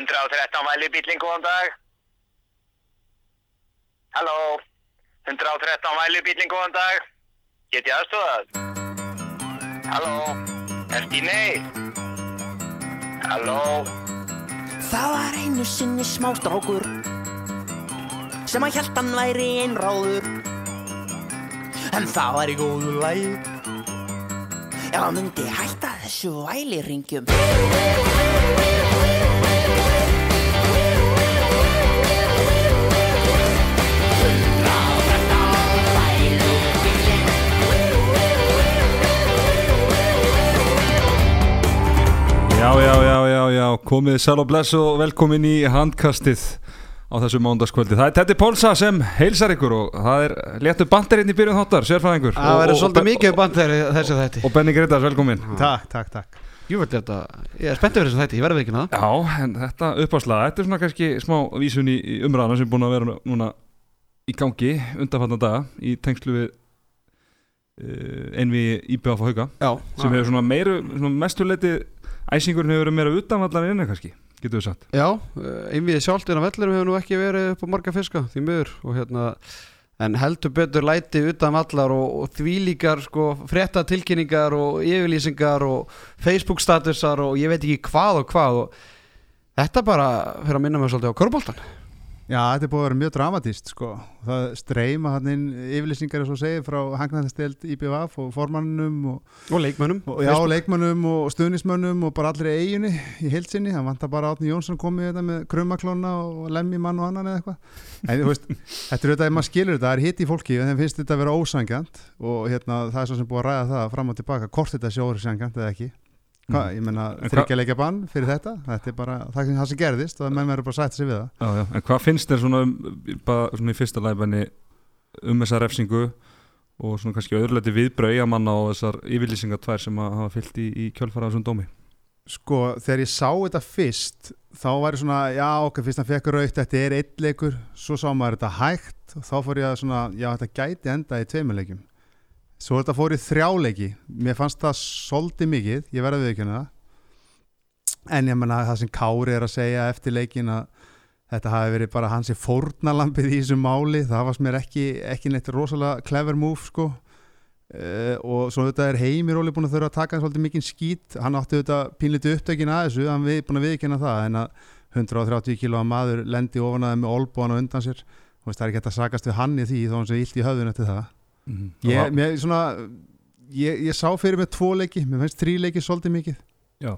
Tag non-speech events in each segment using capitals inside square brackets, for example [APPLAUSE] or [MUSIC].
113 væli bílinn, góðan dag. Halló, 113 væli bílinn, góðan dag. Get ég aðstofað? Halló, ert í neyð? Halló, Það var einu sinni smá strákur sem að hjælt hann væri einráður en það var í góðu læg ef hann myndi hætta þessu væliringjum Já, já, já, já, já, komið sæl og bless og velkomin í handkastið á þessu mándaskvöldi. Það er Teddy Pólsa sem heilsar ykkur og það er léttu bandarinn í byrjun þáttar, sérfæðingur. Það verður svolítið mikið band þegar þessu þætti. Og Benny Greitas, velkomin. Takk, takk, takk. Jú þetta, ég er spenntið fyrir þessu þætti, ég verði ekki það. Já, en þetta uppáslag, þetta er svona kannski smá vísun í, í umræðana sem er búin að vera núna í gangi undanfatna daga í tengslu við uh, einvi IBF á hauga sem hefur svona meiru, svona mestuleiti æsingurinn hefur verið meira utanvallar en inni kannski, getur við sagt. Já, eh, einvið sjálft en á vellurum hefur nú ekki verið upp á marga fiska því miður og hérna en heldur betur læti utan allar og, og þvílíkar sko frétta tilkynningar og yfirlýsingar og Facebook statusar og ég veit ekki hvað og hvað og þetta bara fyrir að minna mig svolítið á korfbóltan Já, þetta er búið að vera mjög dramatíst sko. Það streyma hann inn yfirlýsingar eins og segir frá hangnæðastelt IBVF og formannum og, og leikmönnum. og já, leikmönnum og stuðnismönnum og bara allir eiginni í heilsinni það vantar bara Átni Jónsson komið þetta með krummaklóna og lemmi mann og annan eða eitthvað. Þetta er ef maður skilur þetta það er hitt í fólki en þeim finnst þetta að vera ósangjant og hérna, það er svo sem búið að ræða það fram og tilbaka, hvort þetta sé ósangjant eða ekki Hva, ég menna En hva- þryggja leikja bann fyrir þetta? Þetta er bara það sem, það sem gerðist og menn verður bara að sætta sig við það. Já, já, en hvað finnst þér svona, um, bara svona í fyrsta læfbenni um þessa refsingu og svona kannski öðruleiti viðbröð eigamanna og þessar yfirlýsingar tvær sem að hafa fyllt í, í kjölfara af þessum dómi? Sko, þegar ég sá þetta fyrst þá var ég svona, já ok, fyrst hann fekk raukt þetta er eitt leikur, svo sá maður þetta hægt og þá fór ég að svona, já þetta gæti enda í tveimuleikjum svo þetta fór í þrjáleiki mér fannst það svolítið mikið, ég verði viðkjöna það. En ég menna það sem Kári er að segja eftir leikin að þetta hafi verið bara hansi fórnalampið í þessu máli, það varst mér ekki ekki neitt rosalega clever move sko. Uh, og svo þetta er Heimir Óli búin að þurfa að taka svolítið mikinn skít. Hann átti þetta pínlítið upptökin að þessu hann við búin að viðkynna það en að 130 kílóa maður lendi ofan að þeim með olbúan og undan sér. Og það er ekki hægt að sakast við hann í því þó hann sé illt í höfðun eftir það Mm ég, mér, svona, ég, ég sá fyrir með tvo leiki mér finnst þrý leiki svolítið mikið. Já,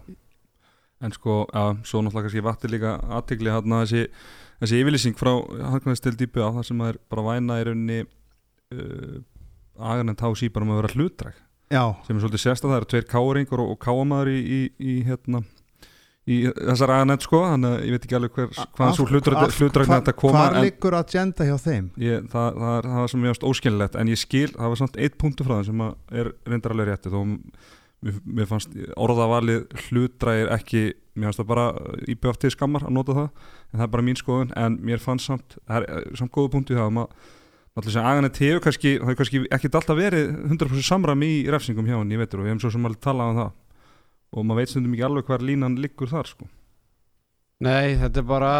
en sko, já, svo náttúrulega kannski vatti líka aðtegli hérna þessi, þessi yfirlýsing frá Hagnaðistil dýpu á það sem að er bara væna í rauninni uh, agarnend hási bara með að vera hlutræk já, sem er svolítið sérst að það eru tveir káringur og, og káamaður í, í, í hérna í þessar aganett sko þannig að ég veit ekki alveg hver, hvaðan svo hlutræk hlutrækna þetta koma hvað liggur agenda hjá þeim? Ég, það, það, er, það er sem ég ást óskililegt en ég skil, það var samt eitt punktu frá þeim sem að er reyndar alveg rétti þó mér, mér fannst orðavalið hlutrægir ekki mér fannst það bara íbjöft til skammar að nota það en það er bara mín skoðun en mér fannst samt, það er samt góðu punktu það að maður Náttúrulega sem aganett hefur kannski, það kannski ekkert alltaf verið 100% samram í refsingum hjá hann, ég veitur og við hefum svo sem alveg talað um það og maður veit stundum ekki alveg hvar línan liggur þar sko. Nei, þetta er bara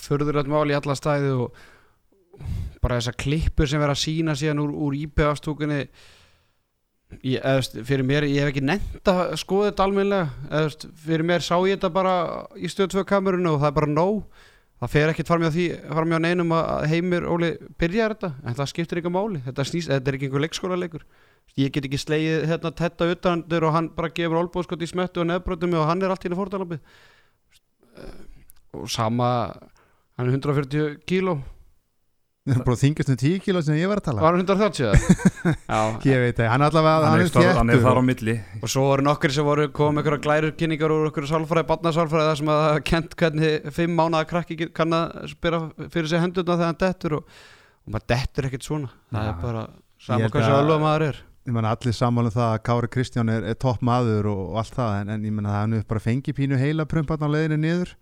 förðurlega mál í alla stæði og bara þessar klippur sem verða að sína síðan úr, úr IPA-stúkunni fyrir mér, ég hef ekki nefnt að skoða þetta veist, fyrir mér sá ég þetta bara í stöð 2 kamerunum og það er bara nóg. Það fer ekkert því fram hjá neinum að heimir Óli byrjar þetta en það skiptir ekki máli, þetta, snýst, þetta er ekki einhver leikskóla leikur ég get ekki slegið hérna tetta utanandur og hann bara gefur olbóðskot í smettu og nefnbrotum og hann er allt í henni fórtalambið og sama hann er 140 kíló. Það er bara þingast um 10 kíló sem ég var að tala. Var hann 130 eða? [LAUGHS] já, ég veit það, hann er allavega hann, hann er, hann er þar á milli. Og svo voru nokkur sem voru komið með einhverja glærukynningar úr einhverju sálfræði, barnasálfræði þar sem að það kent hvernig fimm mánaða krakki kann að spyrja fyrir sig hendurna þegar hann dettur og, og maður dettur ekkert svona. Það Já. er bara Ég sama held hvað að- alveg maður er ég menna allir sammála um það að Kári Kristján er, er topp maður og, og allt það en, en ég menna það hann er bara fengi pínu heila prumparn á leiðinu niður.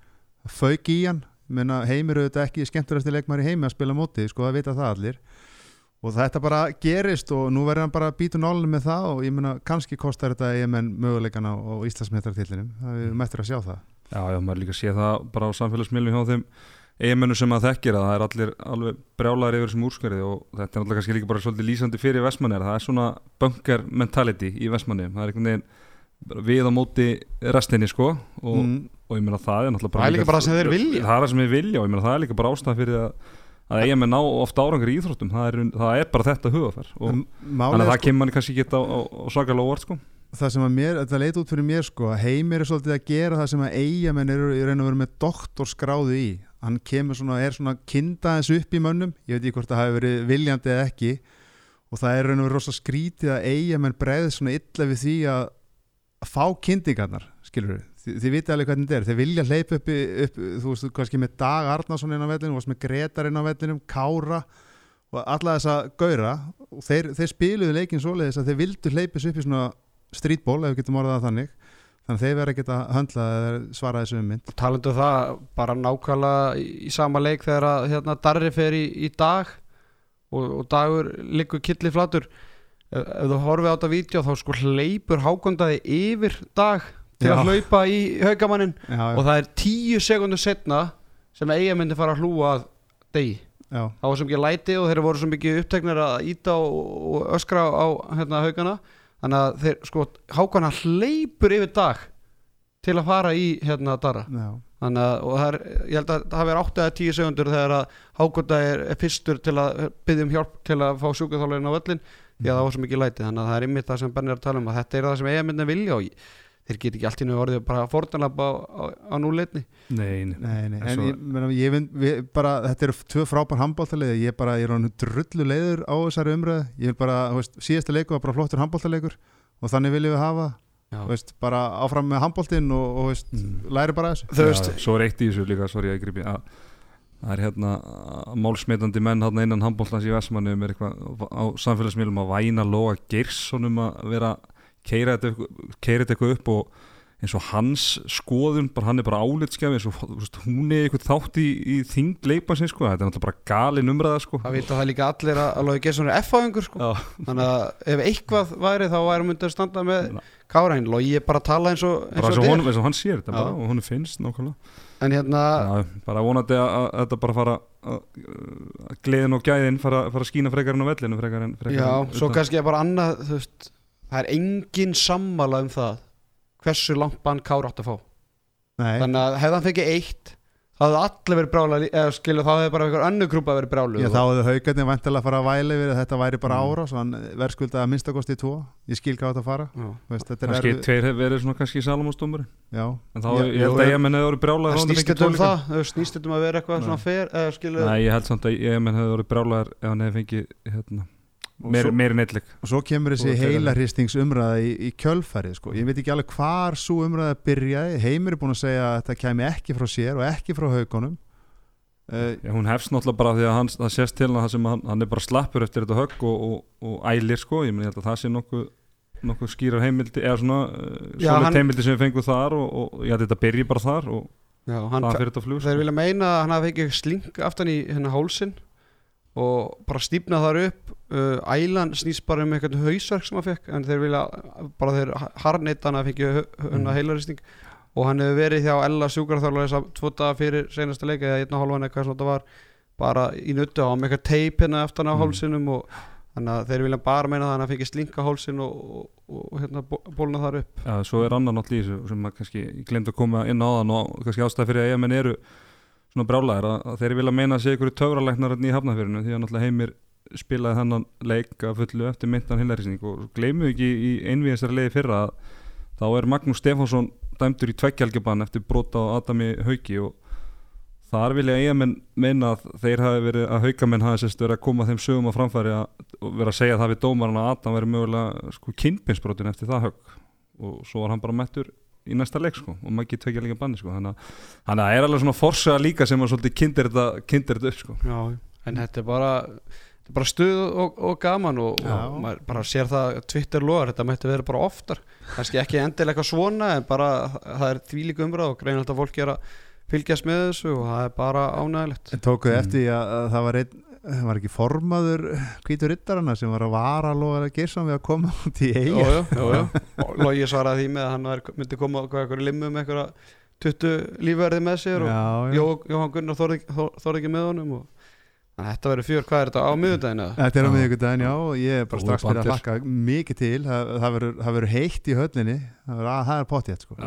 Fauk í hann, ég menna heimir auðvitað ekki skemmturasti leikmar í heimi að spila á móti sko það vita það allir. Og þetta bara gerist og nú verður hann bara að býta nálinu með það og ég menna kannski kostar þetta EMN möguleikana og Íslandsmetrartillinum það við erum eftir að sjá það. Já, já, maður líka sé það bara á samfélagsmiðlum hjá þeim eiginmennu sem að þekkir að það er allir alveg brjálæðir yfir þessum úrskarið og þetta er náttúrulega kannski líka bara svolítið lýsandi fyrir Vestmannir það er svona bunker mentality í Vestmanni það er einhvern veginn bara við á móti restinni sko og, mm, og ég meina það er náttúrulega Það er líka bara það sem þeir vilja. það er það sem þeir vilja og ég meina það er líka bara ástæða fyrir að, að eigamenn ná ofta árangur í íþróttum. Það er, það er bara þetta hugafær þannig að það kemur manni kannski ekki á, á, á svakalega óvart sko. Það sem að mér, þetta leit út fyrir mér sko að heimir er svolítið að gera það sem að eigamenn eru í raun og veru með doktorskráðu í hann kemur svona, er svona kinda eins upp í mönnum, ég veit ekki hvort það hafi verið viljandi eða ekki. Og það er raun og veru rosa skrítið að eigamenn bregð svona illa við því að, að fá kyndingarnar, skilur við þið, þið viti alveg hvernig þetta er, þeir vilja hleypa upp, upp þú veist, kannski með Dag Arnason inn á vellinum, þú veist með Gretar inn á vellinum Kára og alla þessa gaura og þeir, þeir spiluðu leikin svoleiðis að þeir vildu hleypis upp í svona streetball, ef við getum orðað þannig þannig að þeir verða að geta höndlað eða svara þessu um mynd. Talandu það bara nákvæmlega í, sama leik þegar að hérna, Darri fer í, í dag og, og dagur liggur killi flatur. Ef, ef þú horfið á þetta vídeo þá sko hleypur hákondaði yfir dag til Já. að hlaupa í haugamannin og það er tíu sekundur setna sem eiga myndi fara að hlúa degi. Það var svo mikið læti og þeir voru svo mikið uppteknir að íta og, og öskra á hérna, haugana þannig að þeir sko hákana hleypur yfir dag til að fara í hérna Dara já. þannig að og það er, ég held að það verið 8 eða 10 sekundur þegar að hákona er, er fyrstur til að byggja um hjálp til að fá sjúkaþálegin á völlin því að það var svo mikið læti þannig að það er ymmið það sem Benni er að tala um að þetta er það sem eigamindin vilja og þeir get ekki allt í nú orðið bara fórtanlega á, á, á núleitni. Nei, nei, Nei, nei, En en svo- ég, menna, ég vinn við bara, þetta eru tvö frábær handbóltalegir ég bara, ég er hann drullu leiður á þessari umræðu, ég vil bara, þú veist, síðasta leikur var bara flottur handbóltalegur og þannig viljum við hafa, veist, bara áfram með handbóltin og, og veist, Mm. læri bara þessu. Svo er eitt í þessu líka, sorry að ég gripi. Að það er hérna að málsmeitandi menn hérna innan handbóltans í Vestmannum er eitthvað á samfélagsmiðlum að væna loga Geirssonum að vera keira þetta, eitthvað- keyra þetta eitthvað upp og eins og hans skoðun, bara hann er bara álitskjafi eins og hún er eitthvað þátt í, í þing leipansins sko, þetta er náttúrulega bara galin umræða sko það vita það líka allir að, að logi Gesson er F-áðingur sko Já. þannig að ef eitthvað væri þá væri myndið að standa með Na. Kárain logi er bara að tala eins og, eins og honum, eins og hann sér þetta bara og honum finnst nákvæmlega en hérna Já, bara vonandi að, að þetta bara fara að, að gleðin og gæðin fara, fara að skína frekar en á vellinu frekar en frekar Já, en svo utan. kannski er bara annað þú veist, það er engin sammála um það hversu langt bann Kára átt að fá Nei, þannig að hefði hann fengið eitt það hefði allir verið brjála eða skilu þá hefði bara einhver önnu grúpa verið brjálu Já, þá hefðu haugarnir vantilega að fara að væla yfir að þetta væri bara Mm. ára, svo hann verðskuldaði að minnstakosti í tvo ég skil hvað þetta að fara Já. Þú veist, þetta er kannski erfið- tveir hefur verið svona kannski Salamónsdómur Já, en þá ég jú, held að ég menn hefur verið brjálaðir það snýst hefði þetta um það það snýst þetta um að vera eitthvað Nei. svona fer eða skilu líka. Nei, ég held samt að ég menn hefur verið brjálaðir ef hann hefði fengið hérna, Meir, svo- meiri neitlik og svo kemur þessi Þú ert heilarhristing's umræða í, í kjölfærið sko. ég veit ekki alveg hvar svo umræða byrjaði, Heimir er búin að segja að þetta kæmi ekki frá sér og ekki frá haugunum uh, Já, hún hefst náttúrulega bara því að hann, það sést til hann, sem hann, hann er bara slappur eftir þetta högg og, og, og ælir sko, ég meni ég held að það sé nokkuð nokkuð skýrar heimildi eða svona, uh, Já, svona heimildi sem við fengum þar og, og ég held að þetta byrji bara þar og Já, hann, það fyrir þetta flug þeir vilja meina að hann hafi fengið sling aftan í hennar hálsin og bara stífna þar upp uh, ælan snýst bara um eitthvað hausverk sem hann fekk en þeir vilja bara þeir harneitt hann að fengið hennar Mm. heilaristing og hann hefur verið hjá Ella sjúkarþála þess að tvo daga fyrir senasta leika eða einn og hálfan eitthvað svona þetta var bara í nuttu á með eitthvað teip hérna aftan á Mm. hálsinum og þannig að þeir vilja bara meina það að hann fengið slinga hálsin og, og, og, hérna bó- bólna þar upp Já, svo er annan þessu sem að kannski, ég glemt að koma inn á þann og kannski ástæð fyrir að eigamenn eru svona brjálæðir að, þeir vilja meina að sé ykkur töfralæknar í hafnafyrinu því að náttúrulega heimir spilaði þennan leik að fullu eftir myndan hilarísning og gleymum við ekki í einvíðisari leiði fyrra að þá er Magnús Stefánsson dæmdur í tveggjalgebann eftir brota á Adami Hauki og þar vilja eigamenn meina að þeir hafi verið að haukamenn hafi sérst verið að koma þeim sögum á framfæri og vera að segja það við dómarinn að Adam verið mögulega sko kynpinsbrotin eftir það högg. Og svo var hann bara mættur í næsta leik sko og maður ekki tvekja líka banni sko þannig að að það er alveg svona forsaða líka sem að svolítið kindir þetta, upp sko. Já, en þetta er bara þetta er bara stuð og, og gaman og, og maður bara sér það að Twitter loðar, þetta mætti vera bara oftar. Kannski ekki endilega svona en bara það er þvílík umræð og greinilegt að fólk er að fylgjast með þessu og það er bara ánægilegt en tókuðu Mm. eftir því að, að það var einn það var ekki formaður hvítur rittarana sem var að vara loga að gersa við að koma [LAUGHS] út í og Logi svaraði því með að hann var, myndi koma á eitthvað limmu með eitthvað 20 lífverði með sér og já, já. Jó, Jóhann Gunnar þorði, þor- þorði ekki með honum og þetta verður fjör, hvað er þetta á miðudaginu? Þetta er á Já. miðvikudaginn, já, og ég er bara strax byrjað að hlakka mikið til, það, það verður- heitt í höllinni, það verður að það er pottið, sko.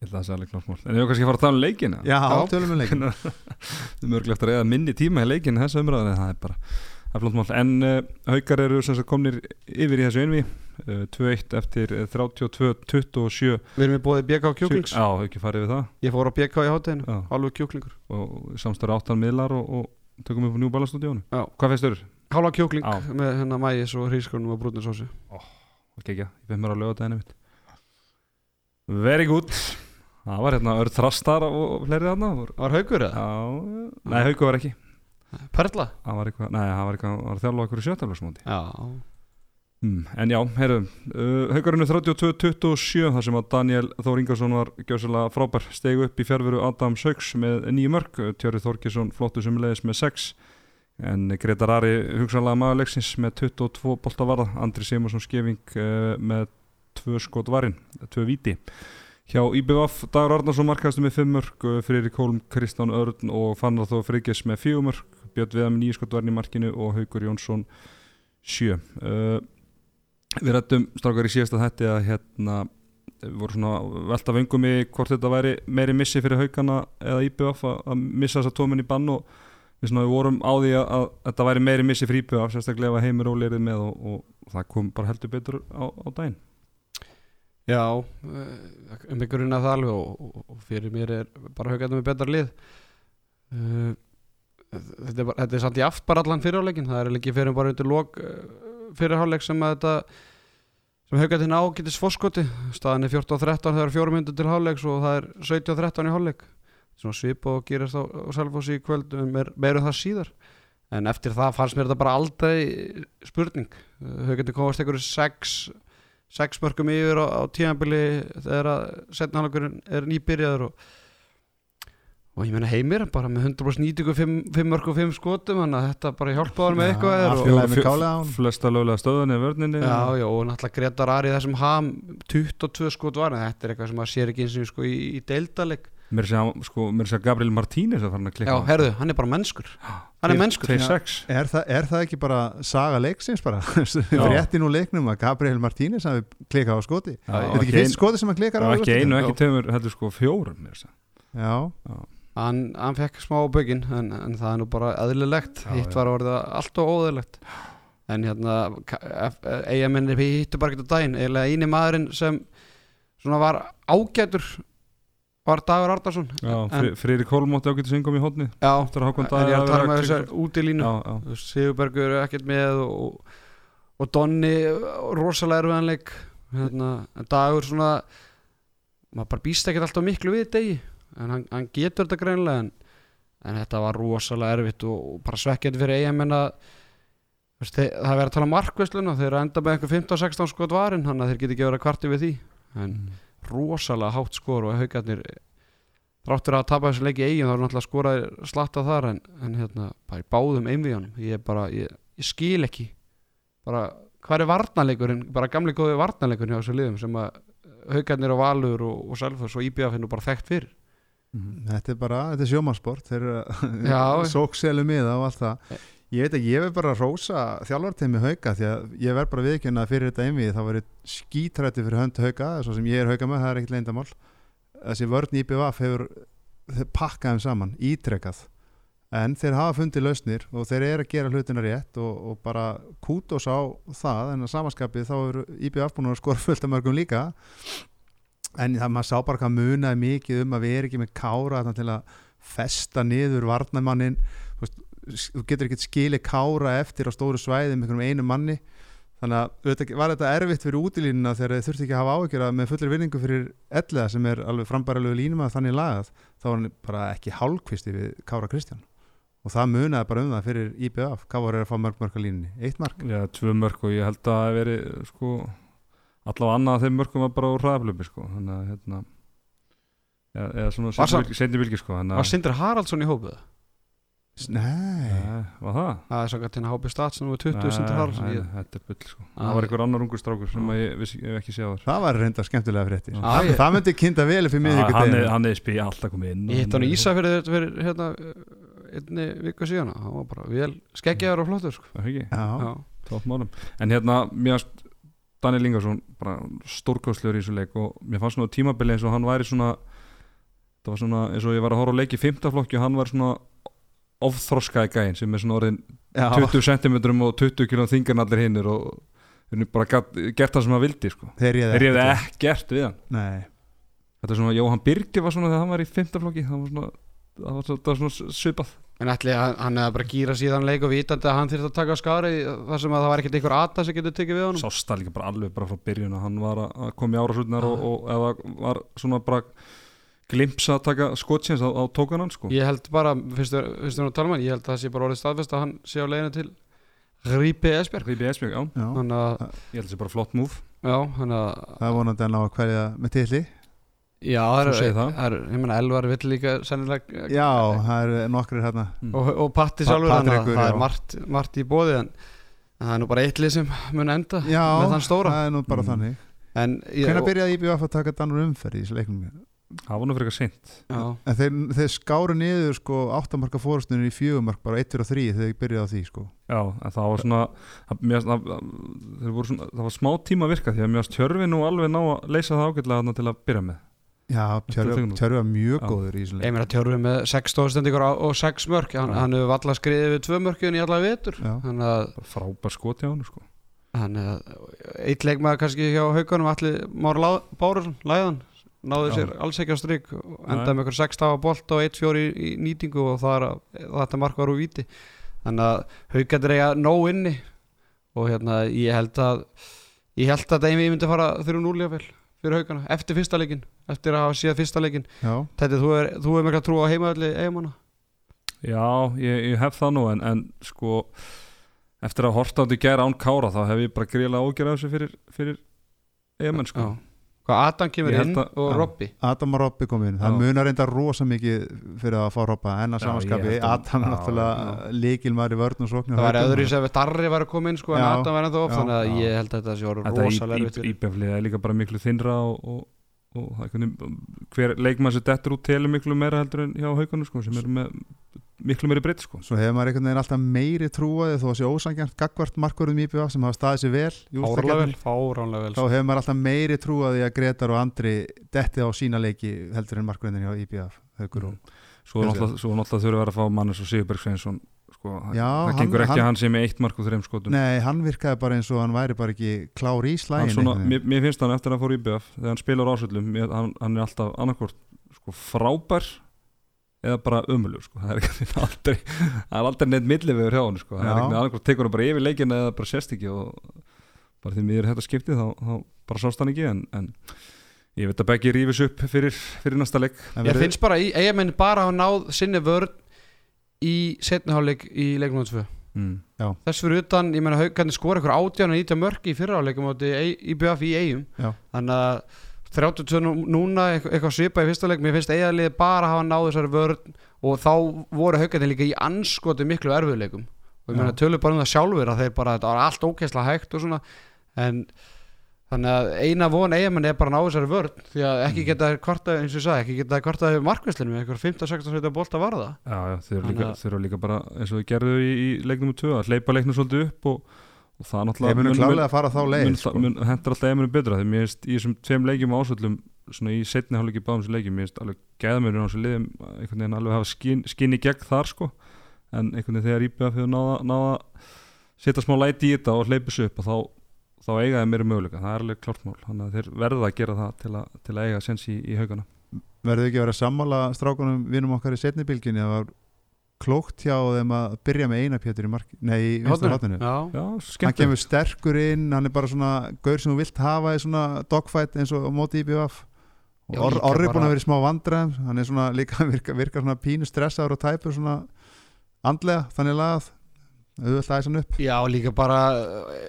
Ég held að það sé alveg klármál En ég var kannski að fara að tala um leikina? Já, Já. tölum við leikin. [LAUGHS] Það er mörgulegt að reyða minni tíma í leikinu þessu umræðan en það er bara það er flott mál. En uh, haukar eru sem sagt komnir yfir í þessu einvi uh, 2-1 eftir uh, 32-27 við erum í bóðið BK kjúklings. Já, ekki farið við það. Ég fór á BK í hátteginu, alveg kjúklingur. Og samstöru áttan miðlar og, og tökum upp á New Balance stúdíónu Já. Hvað finnst þurr? Hálfa kjúkling Já. með hérna Very good Það var hérna örð þrastar og fleiri þarna. Var haugur eða? Já, nei, haugu var ekki. Perla? Það var eitthvað, nei, það var eitthvað, það var að þjálfa okkur í sjötaflagsmóti Já. Mm, En já, heyrðu, uh, haugarinn er 32-27 þar sem að Daniel Þór Ingarsson var gjössalega frábær. Stegu upp í fjárveru Adam Sauks með nýju mörg Tjörri Þorkesson flottu sumulegis með 6 en Gretar Ari hugsanlega maðurleiksins með 22 bolta varða. Andri Simursson skefing uh, með 2 skot varinn, 2 viti Hjá IBVF Dagur Arnarsson markaðstu með 5 mörg, Friðrik Hólm, Kristján Örn og Fannar Þó Friggis með 4 mörg, Björn Viðam 9 skot varinn í markinu og Haugur Jónsson 7. Uh, við rættum strákar í síðasta þætti að hérna við voru svona velta vengum í hvort þetta væri meiri missi fyrir haugana eða IBF að, missa þessa tóminn í bann og við, svona, vorum á því að, að þetta væri meiri missi fyrir IBF sérstaklega ef að heimur óleirið með og, og það kom bara heldur betur á, á daginn Já, eh, um ykkurinn að það alveg og, og, fyrir mér er bara haugarnir með betra lið. Uh, þetta, er bara, þetta er samt í aft bara allan fyrirháleikin það er ekki fyrir bara undir lok uh, fyrirháleik sem að þetta sem haugarnir ná getist fórskoti staðan er 14-13 þegar er fjórum myndir til háleiks og það er 17-13 í háleik svona svip og gerist á, á Selfossi í kvöld meir, meirum það síðar. En eftir það fannst mér þetta bara aldrei spurning. Haugarnir komast einhverju sex sex mörgum yfir á, á tíðanbili þegar að setna hálfleikurinn er nýbyrjaður og, og ég meina heimir bara með 100% nýtingu 5 mörgum og 5 skotum þannig að þetta bara hjálpaður með eitthvað flesta lögulega stöðunni í vörninni. Já, já, og náttúrulega Gretar Ari þessum ham 22 skot var en þetta er eitthvað sem að sér ekki eins og sko, í, í deildaleg mér sé að sko, mér sé að Gabriel Martínez að fara að já, klikka herðu, hann er bara mennskur hann er mennskur 2-6 Er, það- er það ekki bara saga leiksins bara? [LAUGHS] Já. Rétti nú leiknum að Gabriel Martínez hafi klikað á skoti. Já, Er þetta ekki fyrst skoti sem hann klikar á? ekki einu, ekki tveimur, heldur sko fjórum mér sé. Já, hann, hann fekk smá bögin en, en það er nú bara eðlilegt Já, hitt já. var orðið allt og óðilegt en hérna eigamennir hittu bara ekkert á daginn eiginlega eini maðurinn sem svona var ágætur var Dagur Ardarsson Hólm átti ágætið syngum í hodni já, en ég er að tala með þessar já, Þú veist, Sigurbergur er ekkert með og, og Donni rosalega erfiðanleik. Hérna, en Dagur svona maður bara býst ekkert alltaf miklu við degi. En hann, hann getur þetta greinilega en, en þetta var rosalega erfitt og, og bara svekkjandi fyrir veist, þeir, það er verið að tala um markvesluna þeir enda með eitthvað 15-16 skot varin þannig að þeir geti verið að kvarti við því. En rosalega hátt skor og haugarnir þráttur að tapa þessu leiki í eigin þá er náttúrulega skoraði slatta þar en, en hérna, bara í báðum einvíðanum ég, bara, ég, ég skil ekki bara, hvað er varnarleikurinn bara gamli góði varnarleikurinn hjá þessu liðum sem að haugarnir og Valur og, og Selfoss og IBF er nú bara þekkt fyrir. Mhm. þetta er bara, þetta er sjómansport þeir eru [LAUGHS] sókselu miða og allt það ég veit ekki, ég vil bara rósa þjálfarteimi hauka því að ég verð bara viðkjörna að fyrir þetta einvið þá verið skítrætti fyrir hönd hauka svo sem ég er hauka með, það er ekkert leyndamál þessi vörn IBVF hefur þeir pakkað þeim saman, ítrekað. En þeir hafa fundið lausnir og þeir eru að gera hlutina rétt og, og bara kútos á það en að samanskapið þá eru IBVF búin að skora fullt af mörgum líka. En það maður sá bara hvað munaði mikið um að við erum ekki með kára til að festa niður varnamannin þú, getur ekkert skilið kára eftir á stóru svæði með einhverjum einu manni. Þannig að auðvitað var þetta erfitt fyrir útilínuna þegar þeir þurfti ekki að hafa áhyggjur að með fullir vinningu fyrir elliða sem er alveg frambærilegu línum að þannig lagað þá var hann bara ekki hálfkvisti við Kára Kristján. Og það munaði bara um það fyrir IBF Kára er að fá mörg mörg að línunni, eitt mark. Já, tvö mörg og ég held að það hef verið sko, allavega annað af þeim mörgum var bara úr hraðaflöfi sko, þannig að hérna eða svona Var vilki sko, þannig Var Sindri Haraldsson í hópið? Nei, Nei, var það? það er svona að hápi stats nú er 20 Nei, sem það har nei, ég, Þetta er bull sko. Ah, Það var einhver annar ungur strákur sem ég, hef ekki séð þar. Það var reynda skemmtilega fréttir. Já. það, það myndi kynna vel Hann miðvíkudeginu er, hann er spí alltaf komið inn ég hitt hann í er- Ísa fyrir, fyrir hérna, einni viku síðan. Hann var bara vel skeggjaður og flottur sko. Það er ekki, tótt málum. En hérna, mér fannst Daniel Ingarsson bara stórkostlegur í þessu leik og mér fannst svona tímabili eins og hann væri svona það var svona eins og ég var að horfa á leik í fimmtaflokki og hann var svona ofþroskaði gæinn sem er svona orðin já, 20 cm og 20 kg þingarn allir hinnir og þeir bara gat, gert það sem hann vildi sko. þeir hefði ekkert við. hann. Nei, þetta er svona, Jóhann Birgir var svona þegar hann var í fimmtaflokki það var svona, það var svona, það var svona svipað. En ætli hann hann hefði bara gíra síðan leik og vitandi að hann þyrfti að taka skari þar sem að það var ekkert einhver ata sem getur tekið við honum. Sást það líka bara alveg bara frá byrjun að hann var að að koma í árasutnar og, og eða var svona bara glimpsa að taka skotsins á, á tókan hann sko. Ég held bara, við nú að tala um hann ég held að það sé bara orðið staðfest að hann sé á leiðinu til Rípi Esbjörg Rípi Esbjörg, já, já, þannig að, ég held að það sé bara flott múf já, þannig að það er vonandi að ná að hverja með tilli já, það Þú er, segir það. það er ég meina, Elvar vill líka sennilega Já, það er nokkrir hérna. Og, og Patti Pa- sjálfur þannig að Patrekur, það er margt, margt í bóði en, það er nú bara eitt lið sem mun enda Já, með þann stóra. það er nú bara Mm. þannig. En, ég, Hvernig byrjaði IBF að taka Danur umferð í þessu leiknum? Það var nú fyrir eitthvað seint. Já, En þeir, þeir skáru niður sko áttamarka fórustunir í fjögumark bara 1 og 3 þegar þeir byrjaði á því sko. Já, en það var svona það, mér, það, svona, það var smá tíma að virka því að mér varst tjörfi nú alveg ná að leysa það ágætlega til að byrja með. Já, Tjörfi var mjög góður í þessu ég meina tjörfi með 6 stóðstendingur og 6 mörk hann, hann hefur valla skriðið við 2 mörkjun í alla vetur. Já. þannig að, bara frábær skot hjá hann sko. þannig að eitt leikmaður kannski hjá haugunum allir Már Lá- Bárusson, læðan náði Já. sér alls ekki á stryk endaði með ykkur 6 stafa bolt og 1-4 í, í nýtingu og það er að þetta mark var úr víti þannig að haugandir eiga nóg inni og hérna ég held að ég held að Deimi myndi fara 3-0 jafnvel fyrir haugana eftir fyrsta leikin eftir að hafa síðan fyrsta leikin Þetta, þú er, þú er mikla trú á heimaðalli eigamanna já, ég, ég hef það nú en, en sko eftir að horta á þetta gera án kára þá hef ég bara gríðlega ógjörð af þessu fyrir, fyrir eigamenn sko. Já. Hvað Adam kemur inn að- og. Robby? Adam og Robby kom inn. Það munar reynda rosa mikið fyrir að fá Robba en að samanskapi Adam er náttúrulega líkilmaður í vörn og sókn Það var öðru sem Darri var að koma inn sko, en Adam var ennþá of þannig að ég held að þetta sé Þetta rosalega í, í, íbjöflið er líka bara miklu þinnra og, og, og það er hvernig, hver leikmann sem dettur út telur miklu meira heldur en hjá haugunum sko, sem eru með miklu meiri breytt sko. Svo hefur maður einhvern veginn alltaf meiri trúaði þó að sé ósangjart gagvart markverðum IBF sem hafa staðið sér vel Fáránlega vel, fáránlega vel þá hefur maður alltaf meiri trúaði að Gretar og Andri detti á sína leiki heldur en markverðin hjá haukur og svo er náttúrulega þurfa að vera að fá mannes og Sigurberg Sveinsson sko, það- Já, það hann- gengur ekki hann- að hann sé með eitt mark og þreim skotum. Nei, hann virkaði bara eins og hann væri bara ekki klár í slægin svona, mér, mér finnst hann eftir að hann fór í BF þegar hann spilar ásöldum hann, hann er alltaf annarkvort sko, frábær eða bara ömulur sko. það er ekki [LAUGHS] aldrei það er aldrei neitt millivegur hjá hann sko. það er ekki annarkvort tekur hann bara yfir leikin eða bara sést ekki og bara því miður þetta skiptið þá, þá bara sást hann ekki en, en ég veit að Beggi rífis upp fyrir, fyrir næsta leik Ég finnst bara í eigamenn bara hafa náð sinni vörn í setniháleik í leiknum 2 mm. Þess fyrir utan, ég meina haugarnir skora ykkur átján og nýta mörk í fyrraháleikum átti í BF í eigum Já. þannig að 32 nú- núna eitthvað, svipa í fyrsta leik. Mér finnst eiginlega bara hafa náð þessari vörn og þá voru haugarnir líka í anskoti miklu erfiðleikum. Og ég meina tölur bara um það sjálfur að þeir bara, þetta var allt ókessla hægt og svona. En þannig að eina von eigamenn er bara að ná þessari vörn því að ekki geta þeir kvarta, eins og ég sagði, ekki geta þeir kvarta með markvæslinu með eitthvað 15-16 sveita bólt að varða Já, já, þeir eru líka, að- líka bara eins og við gerðu í, í leiknum 2 að hleypa leiknum svolítið upp og, og það náttúrulega Ég munu klálega að fara þá leið mun, sko. mun, hendur alltaf eiginmennum betra þegar mér finnst í þessum tveim leikjum á ásvöldum svona í setni hálfleiki báðum þessum leikjum mér finnst alveg gæðamörun á þessu liðum einhvern veginn alveg hafa skin í gegn þar sko. En einhvern veginn þegar IBF hefur náða, náða setja smá læti í þetta og hleypa þessu upp og þá, þá eiga þeir meira möguleika. Það er alveg klart mál þannig að þeir verða að gera það til að, til að eiga sens í, í haugana. Verðu ekki að vera að sammála strákunum vinum okkar í setni bylginni var klókt hjá þeim að byrja með eina pjötur í marki Nei, í vinstra hotninu Hann kemur sterkur inn, hann er bara svona gaur sem þú vilt hafa í svona dogfight eins og móti IBF og Já, Or, líka Orri er búin að vera í smá vandræðum hann er svona líka [LAUGHS] virka, virka svona pínu stressaður og tæpur svona andlega þannig lagað auðvitað hann upp? Já, líka bara